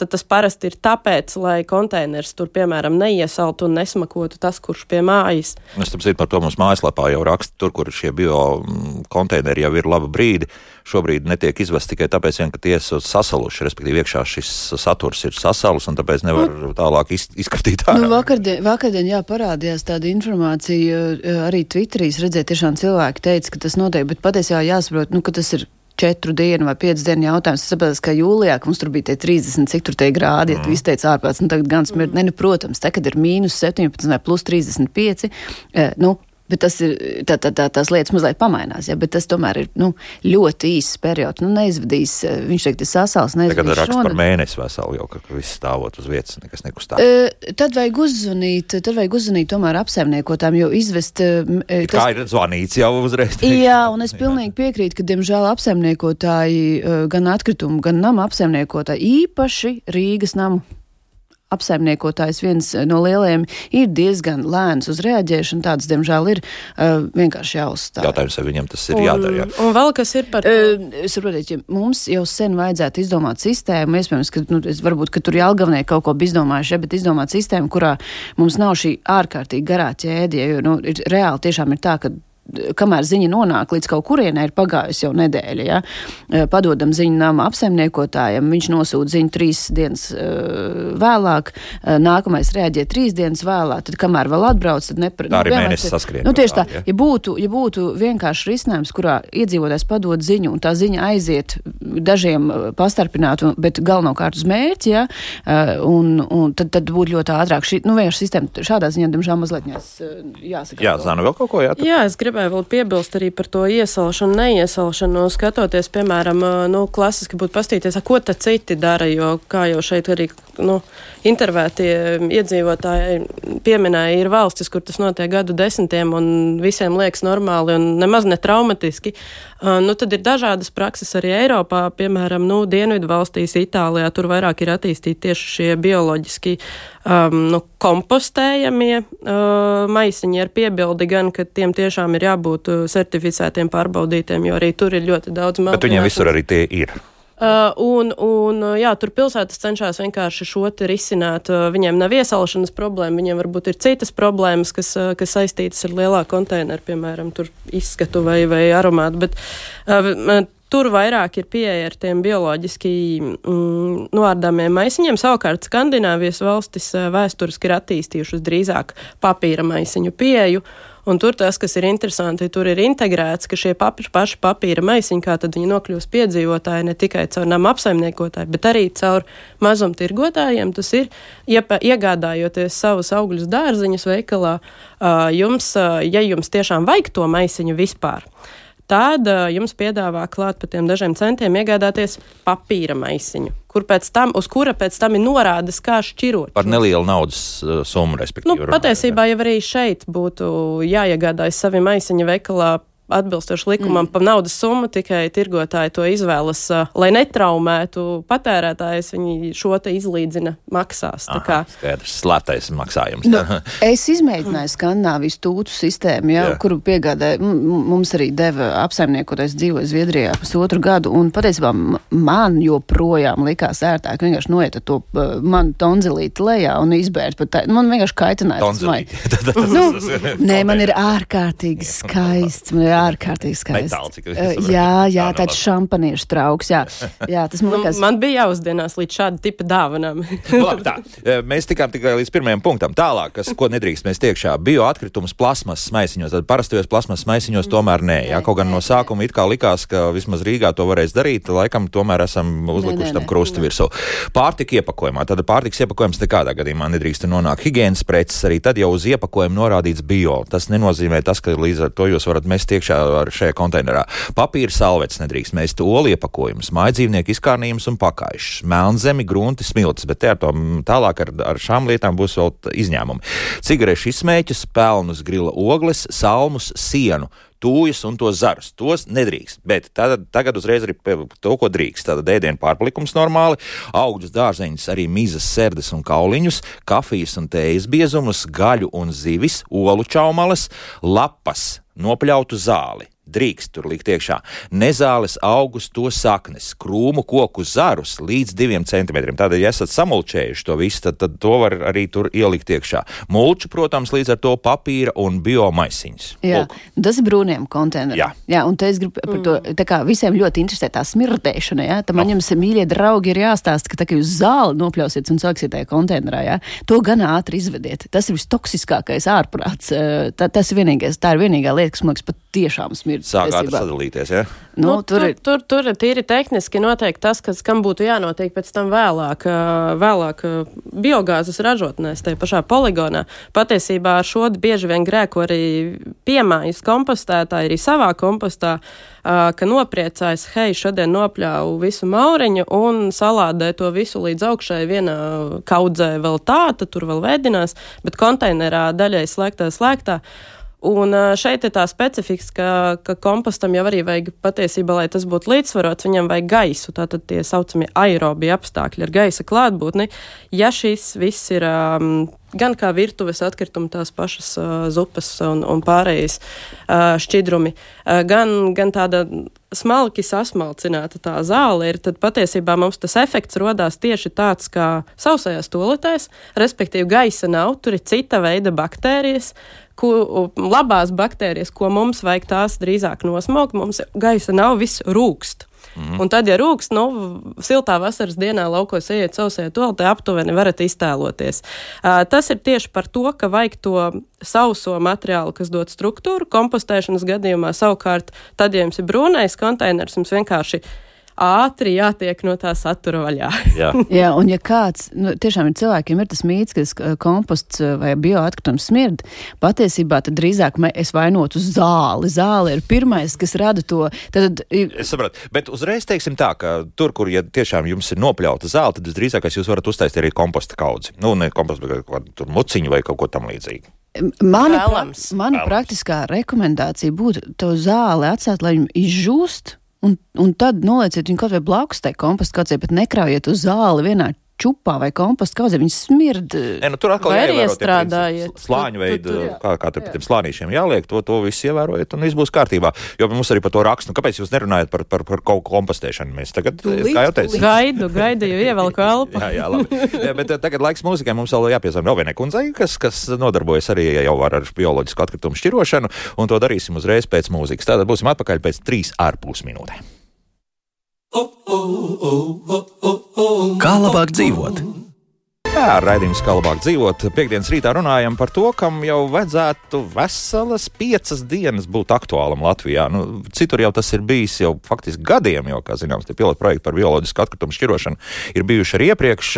B: tad tas parasti ir tāpēc, lai konteiners tur, piemēram, neiesaltu un nesmakotu tas, kurš pie mājas.
A: Es tam par to mums mājaslapā jau raksta, tur, kur šie bio mm, konteineri jau ir laba brīdi. Šobrīd netiek izvest tikai tāpēc, vien, ka tie esat sasaluši, respektīvi iekšā šis saturs ir sasalus un tāpēc nevar tālāk iz, izskatīt ārā.
C: Nu, vakardien, vakardien jā, parādījās tāda informācija, eh, arī Twitterī es redzēju, tiešām cilvēki teica, ka tas notiek, bet patiesībā jāsaprot, nu, ka tas ir četru dienu vai piecu dienu jautājums. Es saprotu, ka jūlijā, ka mums tur bija tie 30, cik tur tie grādi, ja tu viss teica ārpēc, nu tagad gan smird, ne, nu, protams, tagad ir mīnus 17 vai plus 35, eh, nu, Bet tas ir, tā, tā, tā, tās lietas mazliet pamainās, ja, bet tas tomēr ir nu, ļoti īsts periods. Nu, neizvadīs, eh, viņš teikt, ir sasals,
A: Tagad
C: neizvadīs
A: raksta par mēnesi veselu, jau ka viss stāvot uz vietas, nekas nekustās.
C: E, Tad vajag uzzvanīt, tad vajag uzzvanīt tomēr apsaimniekotām, jo izvest. m, e,
A: Kā ir zvanīts jau uzreiz? [LAUGHS]
C: Jā, [LAUGHS] un es pilnīgi piekrītu, ka, diemžēl, apsaimniekotāji, e, gan atkritumu, gan nama apsaimniekotāji, īpaši Rīgas namu apsaimniekotājs viens no lielajiem ir diezgan lēns uz reaģēšanu. Tāds, diemžēl, ir uh, vienkārši jāuzstāv.
A: Jautājums, vai viņam tas ir un, jādara. Jā.
B: Un vēl kas ir par
C: to? Uh, es saprotu, ja mums jau sen vajadzētu izdomāt sistēmu, iespējams, ka, nu, varbūt, ka tur jālgavnie kaut ko izdomājuši, ja, bet izdomāt sistēmu, kurā mums nav šī ārkārtīgi garā ķēde, jo, nu, ir, reāli tiešām ir tā, ka kamēr ziņa nonāk līdz kaut kurienai, ir pagājusi jau nedēļa. Ja? Padodam ziņu nama apsaimniekotājam, viņš nosūta ziņu trīs dienas vēlāk, nākamais reaģē trīs dienas vēlāk, tad kamēr vēl atbrauc, tad nepra...
A: Tā arī nu, mēnesis saskrien.
C: Nu, tieši tā, ja? ja būtu, ja būtu vienkārši risinājums, kurā iedzīvotājs padod ziņu un tā ziņa aiziet dažiem pastarpināt, bet galvenokārt uz mērķi, ja? un, un tad, tad būtu ļoti ātrāk. Šī, nu, vienkārši sistēma šādā ziņā, diemžēl, mazliet jāsaka.
A: Jā, Zana, vēl kaut ko jātaka?
B: Jā, es gribēju gribēju vēl piebilst arī par to iesalšanu, neiesalšanu. Skatoties, piemēram, nu, klasiski būtu pastīties, ko tad citi dara, jo, kā jau šeit arī nu, intervētie iedzīvotāji pieminēja, ir valstis, kur tas notiek gadu desmitiem un visiem liekas normāli un nemaz ne traumatiski. Uh, nu, tad ir dažādas prakses arī Eiropā, piemēram, nu, Dienvidu valstīs, Itālijā, tur vairāk ir attīstīti tieši šie bioloģiski um, nu, kompostējamie uh, maisiņi ar piebildi gan, ka tiem tiešām ir jābūt certificētiem, pārbaudītiem, jo arī tur ir ļoti daudz
A: mākslinieks. Bet viņiem visur arī tie ir.
B: Uh, un, un, jā, tur pilsētas cenšas vienkārši šo risināt. Uh, viņiem nav iesalšanas problēma, viņiem varbūt ir citas problēmas, kas, uh, kas saistītas ar lielā konteineru, piemēram, izskatu vai, vai aromātu. Bet, uh, Tur vairāk ir pieeja ar tiem bioloģiski mm, noārdāmiem maisiņiem. Savukārt Skandināvijas valstis uh, vēsturiski ir attīstījušas drīzāk papīra maisiņu pieeju. Un tur tas, kas ir interesanti, tur ir integrēts, ka šie papi, paši papīra maisiņi, kā tad viņi nokļūst piedzīvotāji ne tikai caur nama apsaimniekotāju, bet arī caur mazumtirgotājiem. Tas ir iepē, iegādājoties savus augļus dārziņus veikalā, jums, ja jums tiešām vajag to maisiņu vispār tad uh, jums piedāvā klāt par tiem dažiem centiem iegādāties papīra maisiņu, kur pēc tam, uz kura pēc tam ir norādes, kā šķirot.
A: Par nelielu naudas uh, summu, respektīvi.
B: Nu, patiesībā jau arī šeit būtu jāiegādājas savi maisiņi veikalā atbilstoši likumam mm. par naudas summu, tikai tirgotāji to izvēlas, uh, lai netraumētu patērētājus, viņi šo te izlīdzina maksās.
A: Aha, skaidrs, slēptais maksājums.
C: Nu, [LAUGHS] es izmēģināju Skandināvijas tūtu sistēmu, jā, jā. kuru piegādāja, mums arī deva apsaimniekoties dzīvoja Zviedrijā pusotru gadu, un patiesībā man joprojām likās ērtāk vienkārši noiet to uh, man tonzilīti lejā un izbērt man vienkārši kaitināja. [LAUGHS] nu, nē, man ir ārkārtīgi skaists. Man ir ārkārtīgi skaisti. Metāli, uh, jā, jā, tāds šampaniešu trauks. Jā, [LAUGHS] jā tas man nu, liekas.
B: Man bija jāuzdienas līdz šāda tipa dāvanām. [LAUGHS]
A: Labi, tā. Mēs tikām tikai līdz pirmajam punktam. Tālāk, kas, ko nedrīkst mēs tiekšā, bioatkritumus plasmasas maisiņos. Tad parastajos plasmasas maisiņos tomēr nē. Jā, kaut gan no sākuma it kā likās, ka vismaz Rīgā to varēs darīt, laikam tomēr esam uzlikuši tam krustu virsū. Pārtika iepakojumā. Tad pārtiks iepakojums nekādā gadījumā nedrīkst nonākt higienas preces, arī tad jau uz iepakojuma norādīts bio. Tas nenozīmē tas, ka līdz ar to jūs varat mest iekšā iekšā šajā konteinerā. Papīra salvetes nedrīkst mest olu iepakojumus, mājdzīvnieku izkārnījumus un pakaišus, melnzemi, grunti, smiltis, bet ar to tālāk ar, ar šām lietām būs vēl izņēmumi. Cigarešu izsmēķus, pelnus, grila ogles, salmus, sienu tūjas un tos zarus. Tos nedrīkst. Bet tad, tagad uzreiz arī to, ko drīkst. Tātad ēdienu pārpalikums normāli, augļus, dārzeņus, arī mizas, sērdes un kauliņus, kafijas un tējas biezumus, gaļu un zivis, olu čaumalas, lapas, nopļautu zāli drīkst tur likt iekšā. Nezāles augus, to saknes, krūmu koku zarus līdz diviem centimetriem. Tādēļ, ja esat samulčējuši to visu, tad, tad to var arī tur ielikt iekšā. Mulču, protams, līdz ar to papīra un biomaisiņas.
C: Jā, Lūk. tas ir brūniem konteineriem. Jā. jā, un te es gribu par to, mm. tā kā visiem ļoti interesē tā smirdēšana, jā, tad man oh. jums, mīļie draugi, ir jāstāsta, ka tā kā jūs zāli nopļausiet un sāksiet tajā konteinerā, jā, to gan ātri izvediet. Tas ir vistoksiskākais ārprāts. Tā, tas ir vienīgais, tā ir vienīgā lieta, kas man liekas pat tiešām smird.
A: Sāk ātri sadalīties, ja?
B: Nu, nu, tur, tur, tur, tur tīri tehniski noteikti tas, kas, kam būtu jānotiek pēc tam vēlāk, vēlāk biogāzes ražotnēs, tajā pašā poligonā. Patiesībā ar šo bieži vien grēku arī piemājas kompostētāji arī savā kompostā, ka nopriecājas, hei, šodien nopļāvu visu mauriņu un salādē to visu līdz augšai vienā kaudzē vēl tā, tad tur vēl vēdinās, bet konteinerā daļai slēgtā slēgtā. Un šeit ir tā specifika, ka, ka kompostam jau arī vajag patiesībā, lai tas būtu līdzsvarots, viņam vajag gaisu. Tātad tie saucamie aerobija apstākļi ar gaisa klātbūtni. Ja šis viss ir um, gan kā virtuves atkritumi, tās pašas uh, zupas un, un pārējais uh, šķidrumi, uh, gan, gan tāda smalki sasmalcināta tā zāle ir, tad patiesībā mums tas efekts rodās tieši tāds kā sausajās toaletēs, respektīvi gaisa nav, tur ir cita veida baktērijas, ko, labās baktērijas, ko mums vajag tās drīzāk nosmaukt, mums gaisa nav, viss rūkst. Mm. Un tad, ja rūks, nu, siltā vasaras dienā laukos ieiet sausajā toaletē, aptuveni varat iztēloties. Uh, tas ir tieši par to, ka vajag to sauso materiālu, kas dod struktūru. Kompostēšanas gadījumā savukārt, tad, ja jums ir brūnais konteiners, jums vienkārši ir ātri jātiek no tā satura vaļā.
C: Jā, [LAUGHS] Jā un ja kāds, nu, tiešām ir cilvēkiem ir tas mīts, ka komposts eh, vai bioatkritums smird, patiesībā tad drīzāk es vainotu zāli. Zāle ir pirmais, kas rada to. Tad,
A: es saprotu, bet uzreiz teiksim tā, ka tur, kur ja tiešām jums ir nopļauta zāle, tad visdrīzākais jūs varat uztaisīt arī komposta kaudzi. Nu, ne komposta, bet kaut kādu muciņu vai kaut ko tam līdzīgu.
C: Mana, pra, mana Vēlams. praktiskā rekomendācija būtu to zāli atstāt, lai viņi izžūst, Un, un tad nolieciet viņu kaut vai blakus tai kompostu kaudzei, bet nekraujiet uz zāli vienā čupā vai kompostu kaudzē, viņi smird.
A: E, nu, tur atkal
B: ir iestrādājiet.
A: Slāņu veidu, kā, kā tur pie tiem slānīšiem jāliek, to, to visu ievērojiet un viss būs kārtībā. Jo mums arī par to rakstu, nu, kāpēc jūs nerunājat par, par, par kaut kompostēšanu? Mēs tagad,
B: Līdz, kā jau teicu, gaidu, gaidu, jau ievelku [LAUGHS] elpu.
A: jā, jā, labi. jā, bet eh, tagad laiks mūzikai mums vēl jāpiezvan Rovenē kundzei, kas, kas nodarbojas arī jau ar, ar bioloģisku atkritumu šķirošanu, un to darīsim uzreiz pēc mūzikas. Tātad būsim atpakaļ pēc trīs ārpus minūtēm. Kā labāk dzīvot? Jā, raidījums kā labāk dzīvot. Piektdienas rītā runājam par to, kam jau vajadzētu veselas piecas dienas būt aktuālam Latvijā. Nu, citur jau tas ir bijis jau faktiski gadiem, jo, kā zināms, tie pilotu projekti par bioloģisku atkritumu šķirošanu ir bijuši arī iepriekš.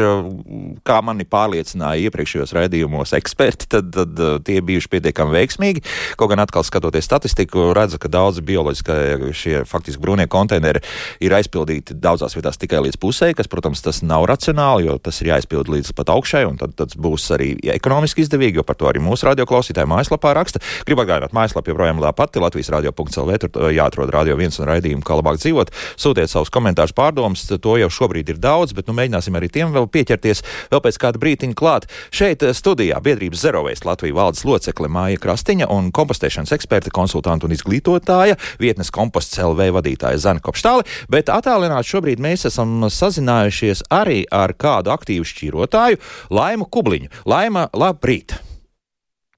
A: Kā mani pārliecināja iepriekšējos raidījumos eksperti, tad, tad tie bijuši pietiekami veiksmīgi. Kaut gan atkal skatoties statistiku, redzu, ka daudzi bioloģiskie šie faktiski brūnie konteineri ir aizpildīti daudzās vietās tikai līdz pusē, kas, protams, tas nav racionāli, jo tas ir jāizpild līdz pat augšai, un tad tas būs arī ekonomiski izdevīgi, jo par to arī mūsu radioklausītāji mājaslapā raksta. Gribu atgādināt, mājaslapā joprojām tā pati Latvijas radio.cl. Tur jāatrod radio viens un raidījumu, kā labāk dzīvot. Sūtiet savus komentārus, pārdomas, to jau šobrīd ir daudz, bet nu, mēģināsim arī tiem vēl pieķerties vēl pēc kāda brītiņa klāt. Šeit eh, studijā biedrības Zerovēs Latvijas valdes locekle Māja Krastiņa un kompostēšanas eksperte, konsultanta un izglītotāja, vietnes komposts LV vadītāja Zana Kopštāle, bet attālināti šobrīd mēs esam sazinājušies arī ar kādu aktīvu šķīrotāju, runātāju Laimu Kubliņu. Laima, labrīt!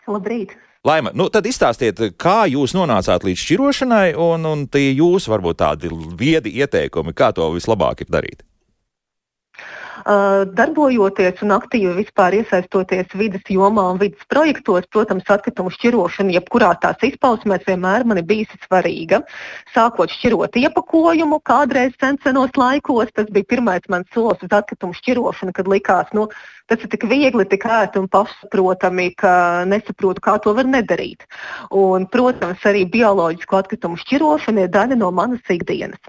J: Labrīt!
A: Laima, nu tad izstāstiet, kā jūs nonācāt līdz šķirošanai, un, un tie jūs varbūt tādi viedi ieteikumi, kā to vislabāk ir darīt.
J: Darbojoties un aktīvi vispār iesaistoties vidas jomā un vidas projektos, protams, atkritumu šķirošana, jebkurā tās izpausmēs, vienmēr man ir bijusi svarīga. Sākot šķirot iepakojumu, kādreiz sensenos laikos, tas bija pirmais mans solis uz atkritumu šķirošanu, kad likās, nu, tas ir tik viegli, tik ērti un pašsaprotami, ka nesaprotu, kā to var nedarīt. Un, protams, arī bioloģisko atkritumu šķirošana ir daļa no manas ikdienas.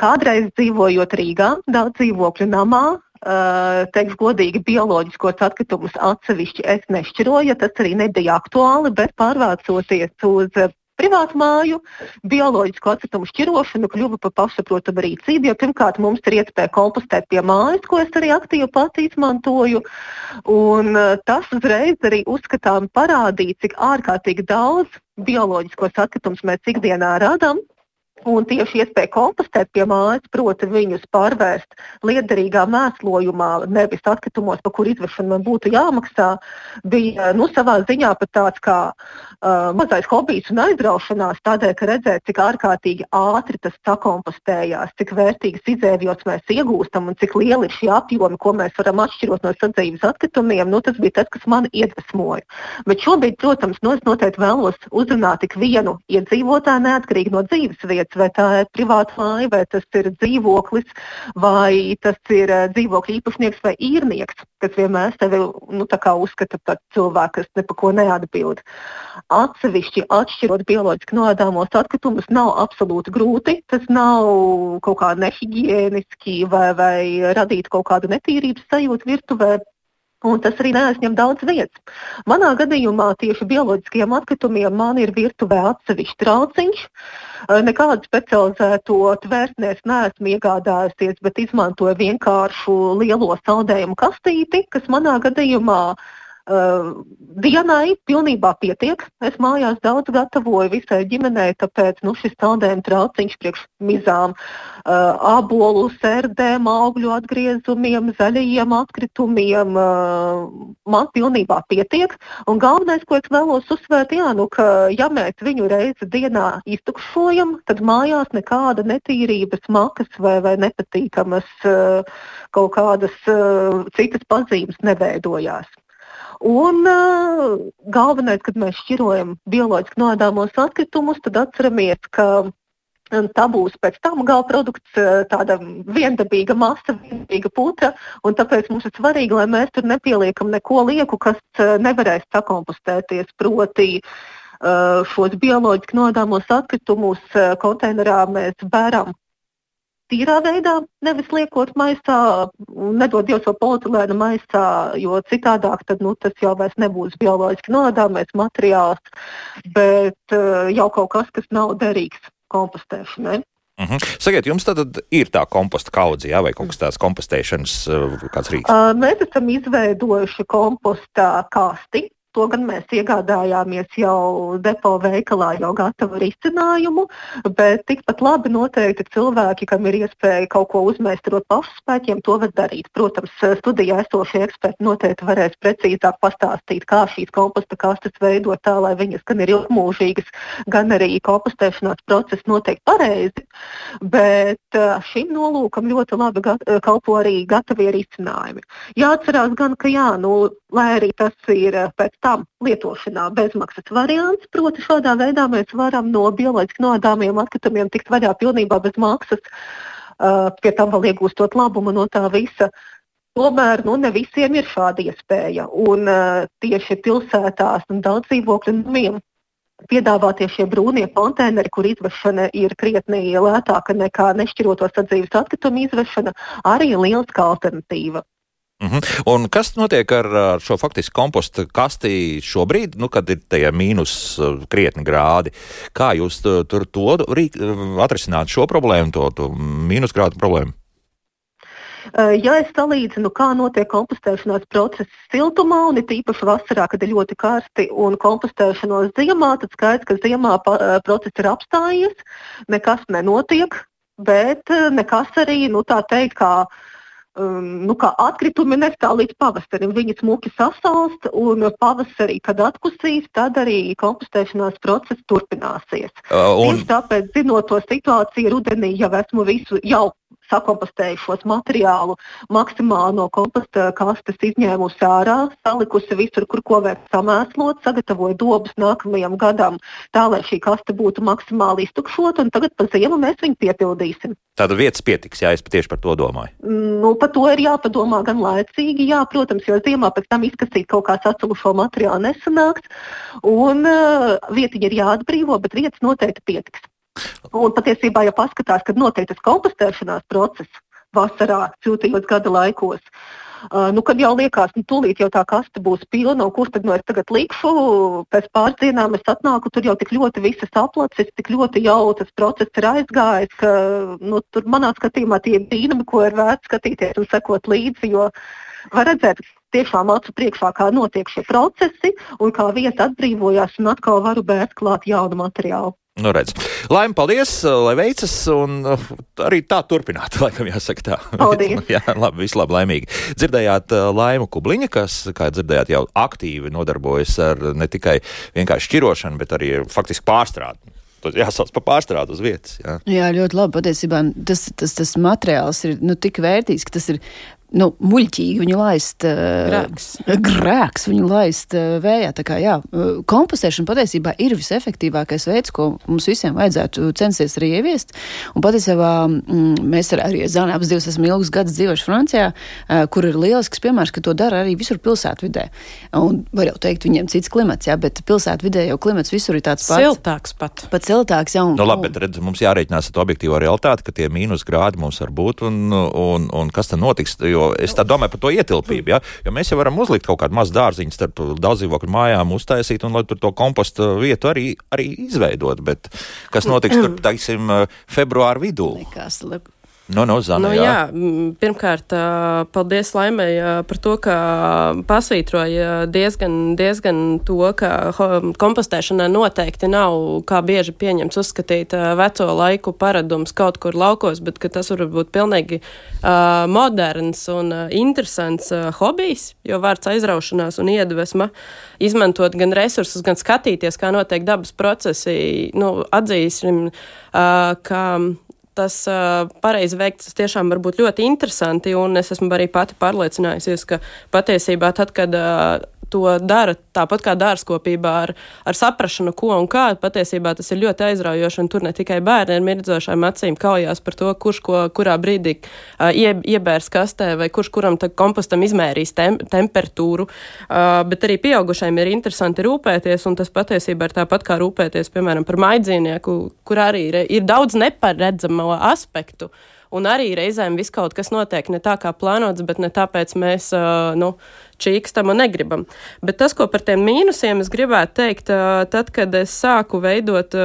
J: Kādreiz dzīvojot Rīgā, daudz dzīvokļu namā, Uh, teikšu godīgi, bioloģiskos atkritumus atsevišķi es nešķiroju, tas arī nebija aktuāli, bet pārvācoties uz privātu māju, bioloģisku atkritumu šķirošana kļuva par pašsaprotamu rīcību, jo pirmkārt mums ir iespēja kompostēt pie mājas, ko es arī aktīvi pati izmantoju. Un, uh, tas uzreiz arī uzskatām parādīja, cik ārkārtīgi daudz bioloģiskos atkritumus mēs ikdienā radām. Un tieši iespēja kompostēt pie mājas, proti, viņus pārvērst liederīgā mēslojumā, nevis atkritumos, par kur izvešanu man būtu jāmaksā, bija nu, savā ziņā pat tāds kā uh, mazais hobijs un aizraušanās, tādēļ, ka redzēt, cik ārkārtīgi ātri tas sakompostējās, cik vērtīgas izēvielas mēs iegūstam un cik lieli ir šie apjomi, ko mēs varam atšķirot no sadzīves atkritumiem, nu, tas bija tas, kas man iedvesmoja. Bet šobrīd, protams, nu, es noteikti vēlos uzrunāt ik vienu iedzīvotāju neatkarīgi no dzīves vietas vai tā ir privāta māja, vai tas ir dzīvoklis, vai tas ir eh, dzīvokļa īpašnieks vai īrnieks, kas vienmēr sevi nu, uzskata par cilvēku, kas ne par ko neatbild. Atsevišķi atšķirot bioloģiski noēdāmos atkritumus nav absolūti grūti. Tas nav kaut kā nehigiēniski vai, vai radīt kaut kādu netīrības sajūtu virtuvē. Un tas arī neaizņem daudz vietas. Manā gadījumā tieši bioloģiskiem atkritumiem man ir virtuvē atsevišķs trauciņš. Nekādu specializēto tvērsnēs neesmu iegādājusies, bet izmantoju vienkāršu lielo saldējumu kastīti, kas manā gadījumā uh, Uh, dienai pilnībā pietiek. Es mājās daudz gatavoju visai ģimenei, tāpēc nu, šis tādējuma trauciņš priekš mizām, uh, abolu sērdēm, augļu atgriezumiem, zaļajiem atkritumiem uh, man pilnībā pietiek. Un galvenais, ko es vēlos uzsvērt, jā, nu, ka ja mēs viņu reizi dienā iztukšojam, tad mājās nekāda netīrības makas vai, vai nepatīkamas uh, kaut kādas uh, citas pazīmes neveidojās. Un uh, galvenais, kad mēs šķirojam bioloģiski nodāmos atkritumus, tad atceramies, ka Tā būs pēc tam gala produkts, tāda viendabīga masa, viendabīga putra. Tāpēc mums ir svarīgi, lai mēs tur nepieliekam neko lieku, kas nevarēs sakompostēties. Proti, šos bioloģiski nodāmos atkritumus konteinerā mēs bēram tīrā veidā, nevis liekot maisā, nedod Dievs to polietilēna maisā, jo citādāk tad, nu, tas jau vairs nebūs bioloģiski nodāmais materiāls, bet uh, jau kaut kas, kas nav derīgs kompostēšanai.
A: Mhm. -huh. Sakiet, jums tad ir tā komposta kaudze, jā, vai kaut kas tāds kompostēšanas kāds rīks?
J: Uh, mēs esam izveidojuši komposta kasti, To gan mēs iegādājāmies jau depo veikalā, jau gatavu risinājumu, bet tikpat labi noteikti cilvēki, kam ir iespēja kaut ko uzmēstarot pašu spēkiem, to var darīt. Protams, studijā esošie eksperti noteikti varēs precīzāk pastāstīt, kā šīs komposta kastes veidot tā, lai viņas gan ir ilgmūžīgas, gan arī kompostēšanās process notiek pareizi. Bet šim nolūkam ļoti labi kalpo arī gatavie risinājumi. Jāatcerās gan, ka jā, nu, lai arī tas ir pēc tam lietošanā bezmaksas variants. Proti, šādā veidā mēs varam no bioloģiski nodāmiem atkritumiem tikt vaļā pilnībā bez maksas, uh, pie tam vēl iegūstot labumu no tā visa. Tomēr nu, ne visiem ir šāda iespēja. Un, uh, tieši pilsētās un daudz dzīvokļu namiem piedāvātie šie brūnie konteineri, kur izvešana ir krietni lētāka nekā nešķiroto sadzīves atkritumu izvešana, arī ir lieliska alternatīva.
A: Uh mhm. -huh. Un kas notiek ar, ar šo faktiski kompostu kastī šobrīd, nu, kad ir tie mīnus uh, krietni grādi? Kā jūs tur, tur to rīk, atrisināt šo problēmu, to, to mīnus grādu problēmu?
J: Uh, ja es salīdzinu, kā notiek kompostēšanās process siltumā, un it īpaši vasarā, kad ir ļoti karsti, un kompostēšanos ziemā, tad skaidrs, ka ziemā uh, process ir apstājies, nekas nenotiek, bet nekas arī, nu tā teikt, kā uh, um, nu, atkritumi nestāv līdz pavasarim. Viņi smuki sasalst, un pavasarī, kad atkusīs, tad arī kompostēšanās process turpināsies. Uh, un... Tieši tāpēc, zinot to situāciju, rudenī jau esmu visu jau sakompostējušos materiālu maksimāli no komposta kastes izņēmusi ārā, salikusi visur, kur ko vajag samēslot, sagatavoju dobus nākamajam gadam, tā lai šī kaste būtu maksimāli iztukšota, un tagad pa ziemu mēs viņu piepildīsim.
A: Tāda vietas pietiks, jā, es tieši par to domāju.
J: Nu, par to ir jāpadomā gan laicīgi, jā, protams, jo ziemā pēc tam izkasīt kaut kā sacelušo materiālu nesanāks, un uh, vietiņa ir jāatbrīvo, bet vietas noteikti pietiks. Un patiesībā, ja paskatās, kad notiek tas kompostēšanās process vasarā, siltajos gada laikos, uh, nu, kad jau liekas, nu, tūlīt jau tā kaste būs pilna, kur tad nu es tagad likšu, pēc pāris dienām es atnāku, tur jau tik ļoti visas aplacis, tik ļoti jau tas process ir aizgājis, ka nu, tur manā skatījumā tie ir brīnumi, ko ir vērts skatīties un sekot līdzi, jo var redzēt, tiešām acu priekšā, kā notiek šie procesi un kā vieta atbrīvojās un atkal varu bērt klāt jaunu materiālu.
A: Nu, redz. Laime, paldies, lai veicas, un uh, arī tā turpināt, [LAUGHS] laikam jāsaka tā.
J: Paldies. [LAUGHS]
A: Jā, labi, visu labi, laimīgi. Dzirdējāt uh, Laimu Kubliņa, kas, kā dzirdējāt, jau aktīvi nodarbojas ar ne tikai vienkārši šķirošanu, bet arī faktiski pārstrādi. Tas jāsauc par pārstrādi uz vietas. Jā.
C: jā, ļoti labi. Patiesībā tas, tas, tas materiāls ir nu, tik vērtīgs, ka tas ir nu, muļķīgi viņu laist.
B: Grēks.
C: Grēks viņu laist vējā. Tā kā, jā, kompostēšana patiesībā ir visefektīvākais veids, ko mums visiem vajadzētu censties arī ieviest. Un patiesībā mm, mēs ar, arī Zānē abas divas esam ilgus gadus dzīvojuši Francijā, kur ir lielisks piemērs, ka to dara arī visur pilsētvidē. Un var jau teikt, viņiem cits klimats, jā, bet pilsētvidē jau klimats visur ir tāds
B: pats. Siltāks pat.
C: Pat siltāks, jā. Un,
A: nu, labi, bet redz, mums jārēķinās ar to objektīvo realitāti, ka tie mīnus grādi mums var būt un, un, un kas tad notiks. Jo Jo es tā domāju par to ietilpību. Ja? Jo mēs jau varam uzlikt kaut kādu mazu dārziņu starp daudz dzīvokļu mājām, uztaisīt un lai tur to kompostu vietu arī, arī izveidot. Bet kas notiks tur, [CLEARS THROAT] teiksim, februāra vidū?
C: Nekas,
A: No, no, Zana,
B: nu,
A: jā.
B: jā, pirmkārt, paldies Laimai par to, ka pasvītroja diezgan, diezgan to, ka kompostēšanai noteikti nav, kā bieži pieņemts, uzskatīt veco laiku paradums kaut kur laukos, bet ka tas var būt pilnīgi uh, moderns un interesants uh, hobijs, jo vārds aizraušanās un iedvesma izmantot gan resursus, gan skatīties, kā notiek dabas procesi, nu, atzīsim, uh, ka tas uh, pareizi veikts, tas tiešām var būt ļoti interesanti. Un es esmu arī pati pārliecinājusies, ka patiesībā tad, kad uh, to dara tāpat kā dārzkopībā ar, ar saprašanu, ko un kā. Patiesībā tas ir ļoti aizraujoši, tur ne tikai bērni ar mirdzošām acīm kaujās par to, kurš ko kurā brīdī uh, ie, iebērs kastē vai kurš kuram kompostam izmērīs tem, temperatūru, uh, bet arī pieaugušajiem ir interesanti rūpēties, un tas patiesībā ir tāpat kā rūpēties, piemēram, par maidzīnieku, kur arī ir, ir daudz neparedzamo aspektu. Un arī reizēm viss kaut kas notiek ne tā, kā plānots, bet ne tāpēc mēs nu, čīkstam un negribam. Bet tas, ko par tiem mīnusiem es gribētu teikt, tad, kad es sāku veidot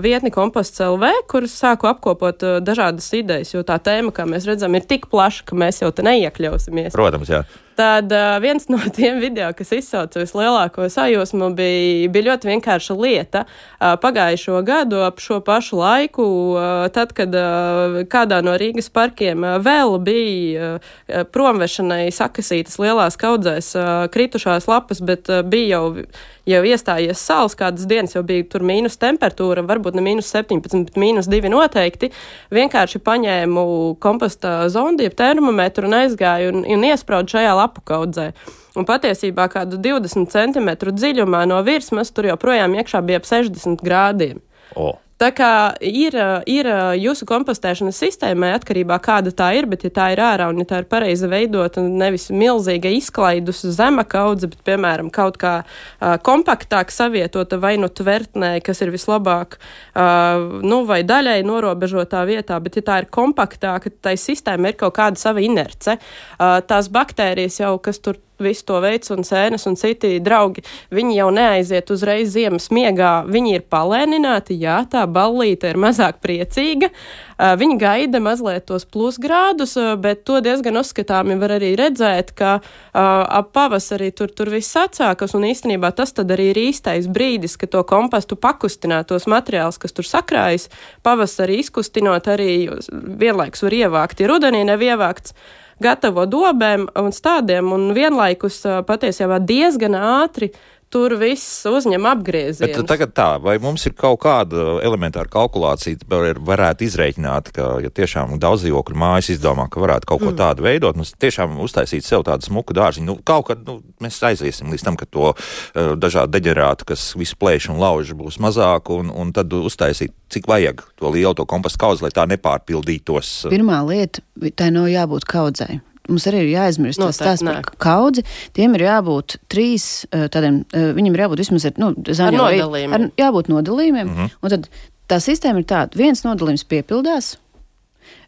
B: vietni komposts LV, kur sāku apkopot dažādas idejas, jo tā tēma, kā mēs redzam, ir tik plaša, ka mēs jau te neiekļausimies.
A: Protams, jā.
B: Tad uh, viens no tiem video, kas izsauca vislielāko sajūsmu, bija, bija ļoti vienkārša lieta. Uh, pagājušo gadu ap šo pašu laiku, uh, tad, kad uh, kādā no Rīgas parkiem uh, vēl bija uh, promvešanai sakasītas lielās kaudzēs uh, kritušās lapas, bet uh, bija jau jau iestājies saules, kādas dienas jau bija tur mīnus temperatūra, varbūt ne mīnus 17, bet mīnus 2 noteikti. Vienkārši paņēmu komposta zondi, jeb termometru un aizgāju un, un iespraudu šajā lapu kaudzē. Un patiesībā kādu 20 centimetru dziļumā no virsmas tur joprojām iekšā bija ap 60 grādiem.
A: Oh.
B: Tā kā ir, ir jūsu kompostēšanas sistēmai atkarībā kāda tā ir, bet ja tā ir ārā un ja tā ir pareizi veidota, nevis milzīga izklaidus zema kaudze, bet, piemēram, kaut kā uh, kompaktāk savietota vai nu tvertnē, kas ir vislabāk, uh, nu, vai daļai norobežotā vietā, bet ja tā ir kompaktāka, tai sistēma ir kaut kāda sava inerce. Uh, tās baktērijas jau, kas tur visu to veids un sēnes un citi draugi, viņi jau neaiziet uzreiz ziemas miegā, viņi ir palēnināti, jā, tā ballīte ir mazāk priecīga, viņi gaida mazliet tos plusgrādus, bet to diezgan uzskatāmi var arī redzēt, ka ap pavasarī tur, tur viss atsākas, un īstenībā tas tad arī ir īstais brīdis, ka to kompostu pakustināt, tos materiālus, kas tur sakrājas, pavasarī izkustinot arī vienlaikus var ievākt, ja rudenī nav ievākts gatavo dobēm un stādiem, un vienlaikus patiesībā diezgan ātri tur viss uzņem apgriezienu.
A: Bet tagad tā, vai mums ir kaut kāda elementāra kalkulācija, varētu izreikināt, ka, ja tiešām daudz dzīvokļu mājas izdomā, ka varētu kaut ko mm. tādu veidot, nu, tiešām uztaisīt sev tādu smuku dārziņu, nu, kaut kad nu, mēs aiziesim līdz tam, ka to uh, dažādu deģerātu, kas visu plēš un lauž, būs mazāk, un, un tad uztaisīt, cik vajag to lielu to kompostu kaudzi, lai tā nepārpildītos.
C: Pirmā lieta, tai nav jābūt kaudzei mums arī ir jāaizmirst tas stāsts par kaudzi. Tiem ir jābūt trīs tādiem, viņiem ir jābūt vismaz ar, nu,
B: zaļo, ar nodalījumiem. Ar,
C: jābūt nodalījumiem. Mm -hmm. Un tad tā sistēma ir tāda, viens nodalījums piepildās,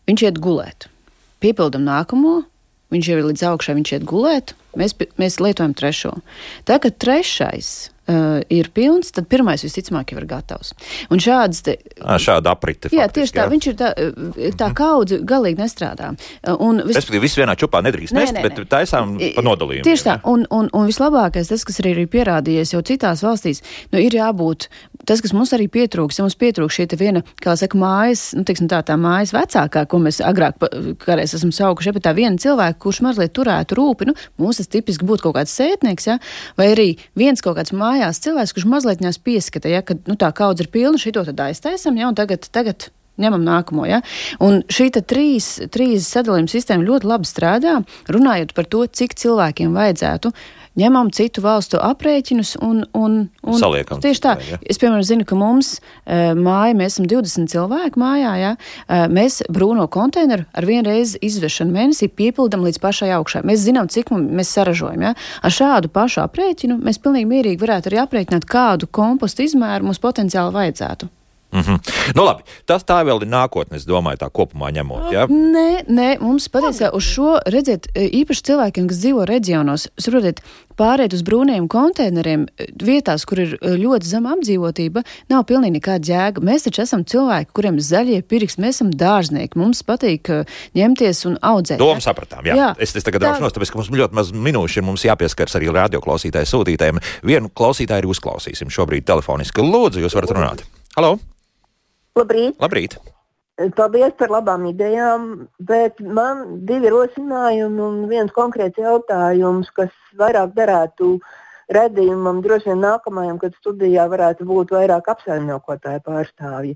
C: viņš iet gulēt. Piepildam nākamo, viņš jau ir līdz augšai, viņš iet gulēt, mēs, mēs lietojam trešo. Tagad trešais uh, ir pilns, tad pirmais visticamāk jau ir gatavs. Un šādas te,
A: à, šāda aprite.
C: Jā, faktiski, tieši tā, jā. viņš ir tā, tā kaudze galīgi nestrādā. Un
A: vis... Respektīvi, viss vienā čupā nedrīkst nē, mest, nē, nē. bet taisām pa nodalījumu.
C: Tieši tā, un, un, un vislabākais, tas, kas arī ir pierādījies jau citās valstīs, nu, ir jābūt, tas, kas mums arī pietrūks, ja mums pietrūks šī viena, kā saka, mājas, nu, teiksim tā, tā mājas vecākā, ko mēs agrāk kādreiz esam saukuši, bet tā viena cilvēka, kurš mazliet turētu rūpi, nu, mums tas tipiski būtu kaut kāds sētnieks, ja, vai arī viens kaut kāds mājas mājās cilvēks, kurš mazliet ņās pieskata, ja, ka nu, tā kaudze ir pilna, šito tad aiztaisam, ja, un tagad, tagad ņemam nākamo. Ja? Un šī trīs, trīs sadalījuma sistēma ļoti labi strādā, runājot par to, cik cilvēkiem vajadzētu ņemam citu valstu aprēķinus un, un, un
A: saliekam.
C: Tieši tā. Ja? Es, piemēram, zinu, ka mums uh, māja, mēs esam 20 cilvēku mājā, ja? uh, mēs brūno konteineru ar vienu reizi izvešanu mēnesī piepildam līdz pašai augšai. Mēs zinām, cik mēs saražojam. Ja? Ar šādu pašu aprēķinu mēs pilnīgi mierīgi varētu arī aprēķināt, kādu kompostu izmēru mums potenciāli vajadzētu.
A: Mm -hmm. nu, labi, tas tā vēl ir nākotnē, es domāju, tā kopumā ņemot. Ja?
C: Nē, nē, mums patiesībā uz šo redziet, īpaši cilvēkiem, kas dzīvo reģionos, saprotiet, pāriet uz brūniem konteineriem vietās, kur ir ļoti zema apdzīvotība, nav pilnīgi nekāda jēga. Mēs taču esam cilvēki, kuriem zaļie pirks, mēs esam dārznieki, mums patīk ņemties un audzēt.
A: Domu sapratām, jā. jā. Es, es tagad tā... raušos, tāpēc, ka mums ļoti maz minūšu ir, mums jāpieskars arī radioklausītāju sūtītājiem. Vienu klausītāju arī uzklausīsim šobrīd telefoniski. Lūdzu, jūs varat runāt. Halo!
K: Labrīt!
A: Labrīt.
K: Paldies par labām idejām, bet man divi rosinājumi un viens konkrēts jautājums, kas vairāk derētu redzējumam, droši vien nākamajam, kad studijā varētu būt vairāk apsaimniekotāju pārstāvji.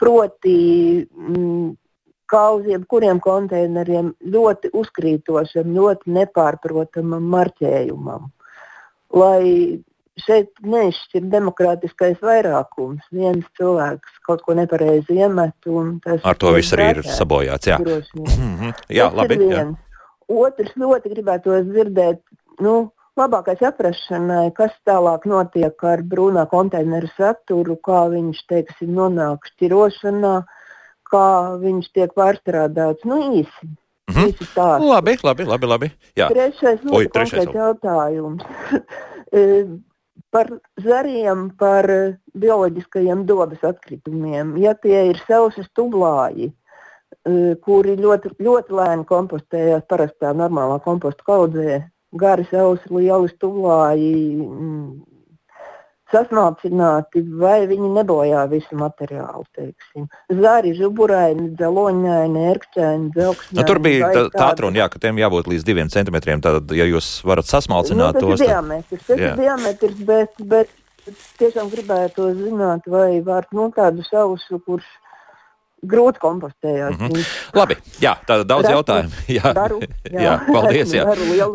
K: Proti, mm, kā uz jebkuriem konteineriem ļoti uzkrītošam, ļoti nepārprotamam marķējumam. Lai šeit neizšķir demokrātiskais vairākums. Viens cilvēks kaut ko nepareizi iemet, un tas
A: ar to viss arī ir sabojāts. Jā, mm -hmm. jā
K: tas
A: labi. Jā.
K: Otrs ļoti gribētu dzirdēt, nu, labākai saprašanai, kas tālāk notiek ar brūnā konteineru saturu, kā viņš, teiksim, nonāk šķirošanā, kā viņš tiek pārstrādāts. Nu, īsi.
A: Mm -hmm. Labi, labi, labi. labi. Jā.
K: Trešais, Oi, trešais jautājums. [LAUGHS] par zariem, par eh, bioloģiskajiem dabas atkritumiem. Ja tie ir sausas tublāji, eh, kuri ļoti, ļoti lēni kompostējās parastā normālā komposta kaudzē, gari sausi, lieli tublāji, sasmalcināti, vai viņi nebojā visu materiālu. Teiksim. Zāri, žuburaini, dzeloņaini, ērkšķaini, dzelkšņaini.
A: Nu, tur bija tā, tā atruna, jā, ka tiem jābūt līdz diviem centimetriem. Tad, ja jūs varat sasmalcināt
K: nu,
A: tos,
K: tad... diametrs, tas jā. ir diametrs, bet, bet tiešām gribētu zināt, vai var nu, tādu sausu, kurš grūti kompostējās. Mm -hmm.
A: Labi, jā, tāda daudz jautājumu. [LAUGHS] Jā,
K: daru, jā.
A: jā paldies. Jā.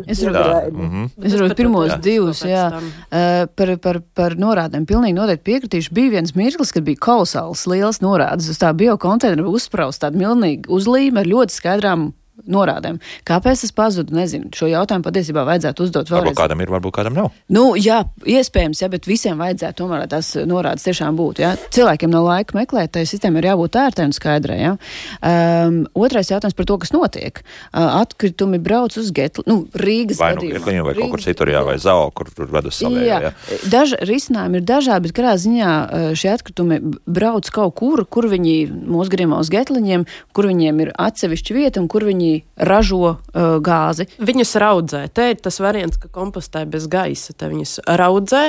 C: Es varu mm -hmm. pirmos jā. divus, jā, uh, par, par, par norādēm pilnīgi noteikti piekritīšu. Bija viens mirklis, kad bija kolosāls liels norādes uz tā biokonteineru uzspraust tādu milnīgu uzlīmi ar ļoti skaidrām norādēm. Kāpēc tas pazuda? Nezinu. Šo jautājumu patiesībā vajadzētu uzdot vēlreiz.
A: Varbūt kādam ir, varbūt kādam nav.
C: Nu, jā, iespējams, jā, bet visiem vajadzētu tomēr tās norādes tiešām būt. Jā. Cilvēkiem no laika meklēt, tai sistēmai ir jābūt ērtai un skaidrai. Jā. Um, otrais jautājums par to, kas notiek. Uh, atkritumi brauc uz Getli, nu, Rīgas
A: vai, nu, gadījumā. Vai Rīgas, kaut kur citur, jā, vai Zao, kur tur ved uz savējā. Jā. Jā.
C: Daži risinājumi ir dažādi, bet kādā ziņā šie atkritumi brauc kaut kur, kur viņi mūsu gadījumā uz Getliņiem, kur viņiem ir atsevišķa vieta un kur viņi ražo uh, gāzi.
B: Viņus raudzē. Te ir tas variants, ka kompostē bez gaisa. Te viņus raudzē,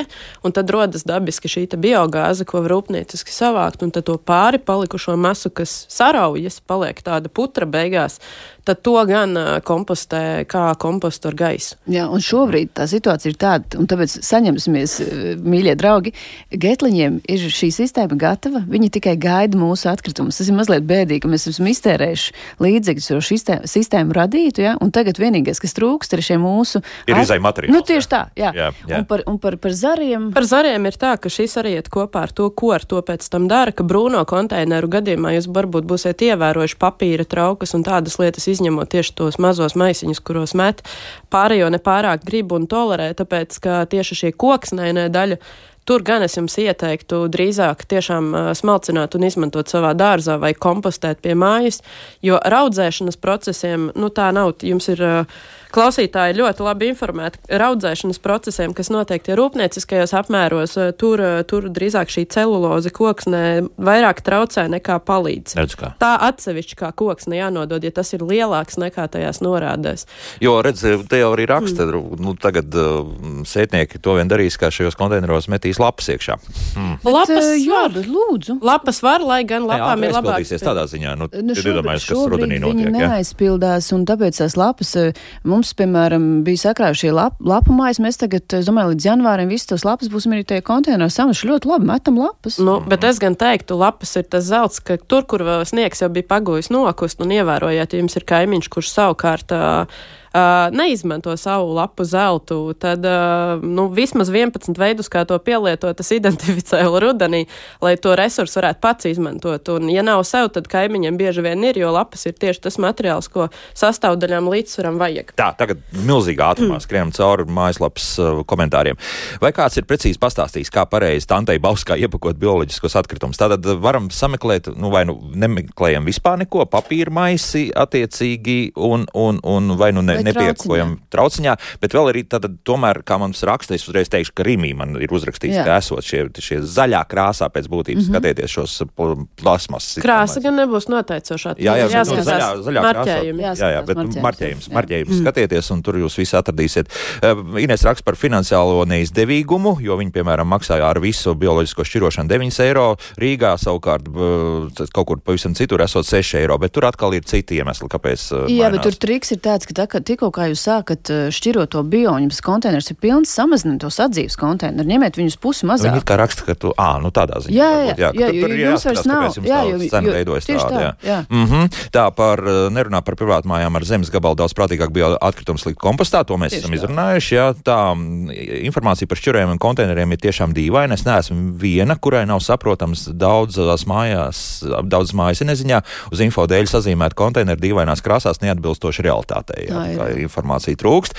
B: un tad rodas dabiski šī biogāze, ko var rūpnieciski savākt, un to pāri palikušo masu, kas saraujas, paliek tāda putra beigās tad to gan kompostē kā kompostu ar gaisu.
C: Jā, un šobrīd tā situācija ir tāda, un tāpēc saņemsimies, mīļie draugi, Getliņiem ir šī sistēma gatava, viņi tikai gaida mūsu atkritumus. Tas ir mazliet bēdīgi, ka mēs esam iztērējuši līdzekļus, jo šī sistēma radītu, ja, un tagad vienīgais, kas trūkst, ir šie mūsu.
A: Ir at... izai materiāli.
C: Nu, tieši tā, jā. jā, jā. Un, par, un par, par zariem.
B: Par zariem ir tā, ka šis arī iet kopā ar to, ko ar to pēc tam dara, ka brūno konteineru gadījumā jūs varbūt būsiet ievērojuši papīra traukas un tādas lietas izņemot tieši tos mazos maisiņus, kuros met. Pārējo nepārāk grib un tolerē, tāpēc ka tieši šī koksnēnē daļa Tur gan es jums ieteiktu drīzāk tiešām smalcināt un izmantot savā dārzā vai kompostēt pie mājas, jo raudzēšanas procesiem, nu tā nav, jums ir uh, klausītāji ļoti labi informēti. Raudzēšanas procesiem, kas notiek tie rūpnieciskajos apmēros, uh, tur, tur drīzāk šī celuloze koksnē vairāk traucē nekā palīdz.
A: Redz, kā.
B: Tā atsevišķi kā koksne jānodod, ja tas ir lielāks nekā tajās norādēs.
A: Jo, redz, te jau arī raksta, mm. nu tagad uh, sētnieki to vien darīs, kā šajos konteineros metīs lapas iekšā.
B: Mm. Bet, lapas
C: uh, jā, lūdzu.
B: Lapas var, lai gan lapām jā, ir labāk.
A: tādā ziņā, nu, nu ir iedomājies, kas rudenī notiek.
C: Viņi neaizpildās, ja? un tāpēc tās lapas mums, piemēram, bija sakrājušie lap, lapu mājas. Mēs tagad, es domāju, līdz janvārim visas tos lapas būsim arī tie konteineros samaši ļoti labi metam lapas.
B: Nu, bet es gan teiktu, lapas ir tas zelts, ka tur, kur sniegs jau bija pagojis nokust un ievērojāt, ja jums ir kaimiņš, kurš savukārt uh, uh, neizmanto savu lapu zeltu, tad uh, nu, vismaz 11 veidus, kā to pielietot, es identificēju [LAUGHS] rudenī, lai to resursu varētu pats izmantot. Un, ja nav sev, tad kaimiņiem bieži vien ir, jo lapas ir tieši tas materiāls, ko sastāvdaļām līdzsvaram vajag.
A: Tā, tagad milzīgā ātrumā mm. skrienam cauri mājaslapas uh, komentāriem. Vai kāds ir precīzi pastāstījis, kā pareizi Tantei Bauskā iepakot bioloģiskos atkritumus? Tātad varam sameklēt, nu vai nu nemeklējam vispār neko, papīra maisi attiecīgi, un, un, un vai nu ne, vai nepiekojam trauciņā, bet vēl arī tātad tomēr, kā mums raksta, es uzreiz teikšu, ka Rimī man ir uzrakstīts, Jā. ka esot šie, šie zaļā krāsā pēc būtības mm -hmm. skatieties šos plasmas.
B: Krāsa gan nebūs noteicošā.
A: Jā, jā, jā, no, zaļā, zaļā krāsā. Jā, jā, bet marķējums, marķējums, marķējums mm. skatieties, un tur jūs visi atradīsiet. Uh, Ines raksta par finansiālo neizdevīgumu, jo viņi, piemēram, maksāja ar visu bioloģisko šķirošanu 9 eiro, Rīgā savukārt uh, kaut kur pavisam citur esot 6 eiro, bet tur atkal ir citi iemesli, kāpēc. Uh,
C: jā, mainās. bet tur triks ir tāds, ka tā, ka tikko kā jūs sākat šķirot to bioņus, konteiners ir pilns, samaziniet tos atdzīves konteinerus, ņemiet viņus pusi mazāk.
A: Viņi kā raksta, ka tu, ā, nu tādā ziņā.
C: Jā, jā, jā, jā, jā, jā jums vairs nav. Jā, jo,
A: cena veidojas tāda, tā, jā. jā. Mm -hmm. Tā par, nerunā par privātmājām ar zemes gabalu daudz prātīgāk bija atkritums likt kompostā, to mēs Tieši esam tā. izrunājuši, jā. Tā informācija par šķirojumiem un konteineriem ir tiešām dīvaina. Es neesmu viena, kurai nav saprotams daudzās mājās, daudz mājas neziņā, uz info dēļ sazīmēt konteineru dīvainās krāsās neatbilstoši realitātei. Jā, ir. Informācija trūkst.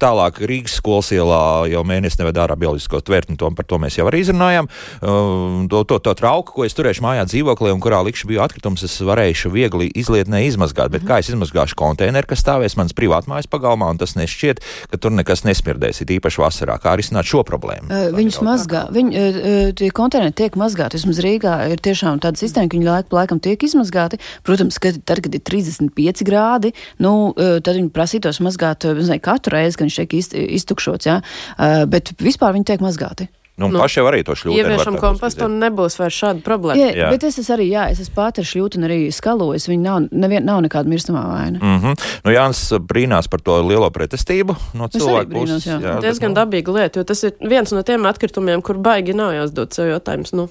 A: Tālāk Rīgas skolas ielā jau mēnesi neved ārā bioloģisko tvertni, to, par to mēs jau arī izrunājām. To, to, to trauku, ko es turēšu mājā dzīvoklī un kurā likšu bija atkritumus, es varēšu viegli izlietnē izmazgāt. Bet kā es izmazgāšu konteineru, kas stāvēs manas privātmājas pagalmā, un tas nešķiet, ka tur nekas nesmirdēs, it īpaši vasarā. Kā risināt šo problēmu?
C: Uh, viņus mazgā. Viņ, uh, tie konteineri tiek mazgāti. Vismaz Rīgā ir tiešām tāda sistēma, ka viņi laiku laikam tiek izmazgāti. Protams, ka tad, kad ir 35 grādi, nu, uh, tad viņi prasītos mazgāt nezinu, katru reizi, kad viņš tiek iztukšots. Ja? Uh, bet vispār viņi tiek mazgāti.
A: Nu, nu, paši arī to šļūteni.
B: Ieviešam kompostu un nebūs vairs šāda problēma.
C: Jā, jā. bet es esmu arī, jā, es esmu pati ar šļūteni arī skalojis. Viņa nav, nevien, nav nekāda mirstamā vaina.
A: Mm -hmm. Nu, Jānis brīnās par to lielo pretestību no cilvēku puses. Jā,
B: jā, diezgan dabīga lieta, jo tas ir viens no tiem atkritumiem, kur baigi nav jāuzdod sev jautājums. Nu.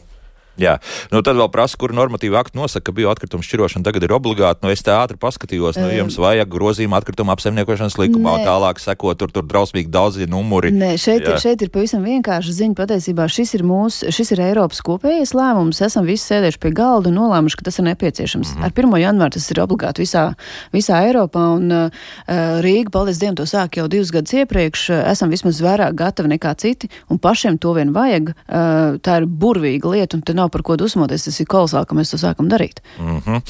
A: Jā, nu tad vēl prasa, kur normatīva akti nosaka, ka bioatkritumu šķirošana tagad ir obligāta. Nu, es tā ātri paskatījos, nu, jums vajag grozījumu atkritumu apsaimniekošanas likumā, Nē. tālāk sekot, tur, tur drausmīgi daudzi numuri.
C: Nē, šeit, ir, šeit ir pavisam vienkārši ziņa. Patiesībā šis ir mūsu, šis ir Eiropas kopējais lēmums. Esam visi sēdējuši pie galda un nolēmuši, ka tas ir nepieciešams. Mm -hmm. Ar 1. janvāru tas ir obligāti visā, visā Eiropā, un uh, Rīga, paldies Dievam, to sāk jau divus gadus iepriekš. Esam vismaz vairāk gatavi nekā citi, un pašiem to vien vajag. Uh, tā ir burvīga lieta, un nav par ko dusmoties. Tas ir kolosāli, ka mēs to sākam darīt.
A: Mm -hmm.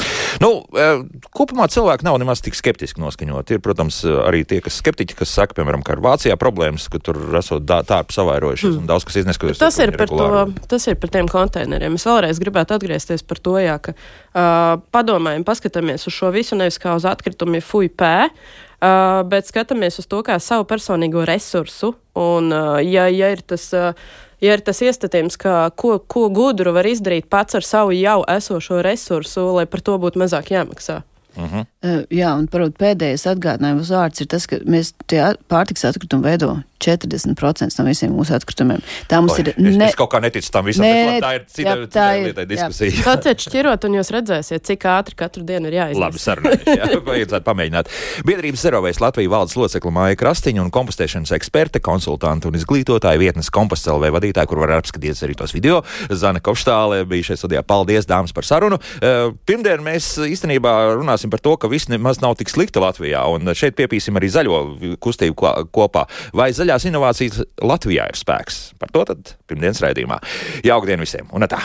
A: nu, e, kopumā cilvēki nav nemaz tik skeptiski noskaņoti. Ir, protams, arī tie, kas skeptiķi, kas saka, piemēram, ka ar Vācijā problēmas, ka tur esot tārpi savairojušies mm. un daudz kas izneskatoties.
B: Tas ir, par to, tas ir par tiem konteineriem. Es vēlreiz gribētu atgriezties par to, jā, ka uh, padomājam, paskatāmies uz šo visu nevis kā uz atkritumiem fuj pē. Uh, bet skatāmies uz to kā savu personīgo resursu. Un, uh, ja, ja ir tas uh, ja ir tas iestatījums, ka ko, ko gudru var izdarīt pats ar savu jau esošo resursu, lai par to būtu mazāk jāmaksā.
C: Uh -huh. uh, jā, un parod, pēdējais atgādinājums vārds ir tas, ka mēs tie pārtiks atkritumi veido 40% no visiem mūsu atkritumiem. Tā mums Oi, ir.
A: Ne... Es, es kaut kā neticu tam visam, nē, tā ir cita, jā, tā ir lieta diskusija.
B: Tātad šķirot, un jūs redzēsiet, cik ātri katru dienu ir jāizsaka.
A: Labi, sarunājuši, jā, [LAUGHS] vajadzētu pamēģināt. Biedrības Zerovēs Latvija valdes locekla Māja Krastiņa un kompostēšanas eksperte, konsultanti un izglītotāja vietnes kompostcelvē vadītāja, kur var apskatīties arī tos video. Zana Kopštāle bija šeit studijā. Paldies, dāmas, par sarunu. Uh, pirmdien mēs īstenībā runāsim par to, ka viss nemaz nav tik slikti Latvijā, un šeit piepīsim arī zaļo kustību kopā. Vai zaļā zaļās inovācijas Latvijā ir spēks. Par to tad pirmdienas raidījumā. Jauka diena visiem un tā!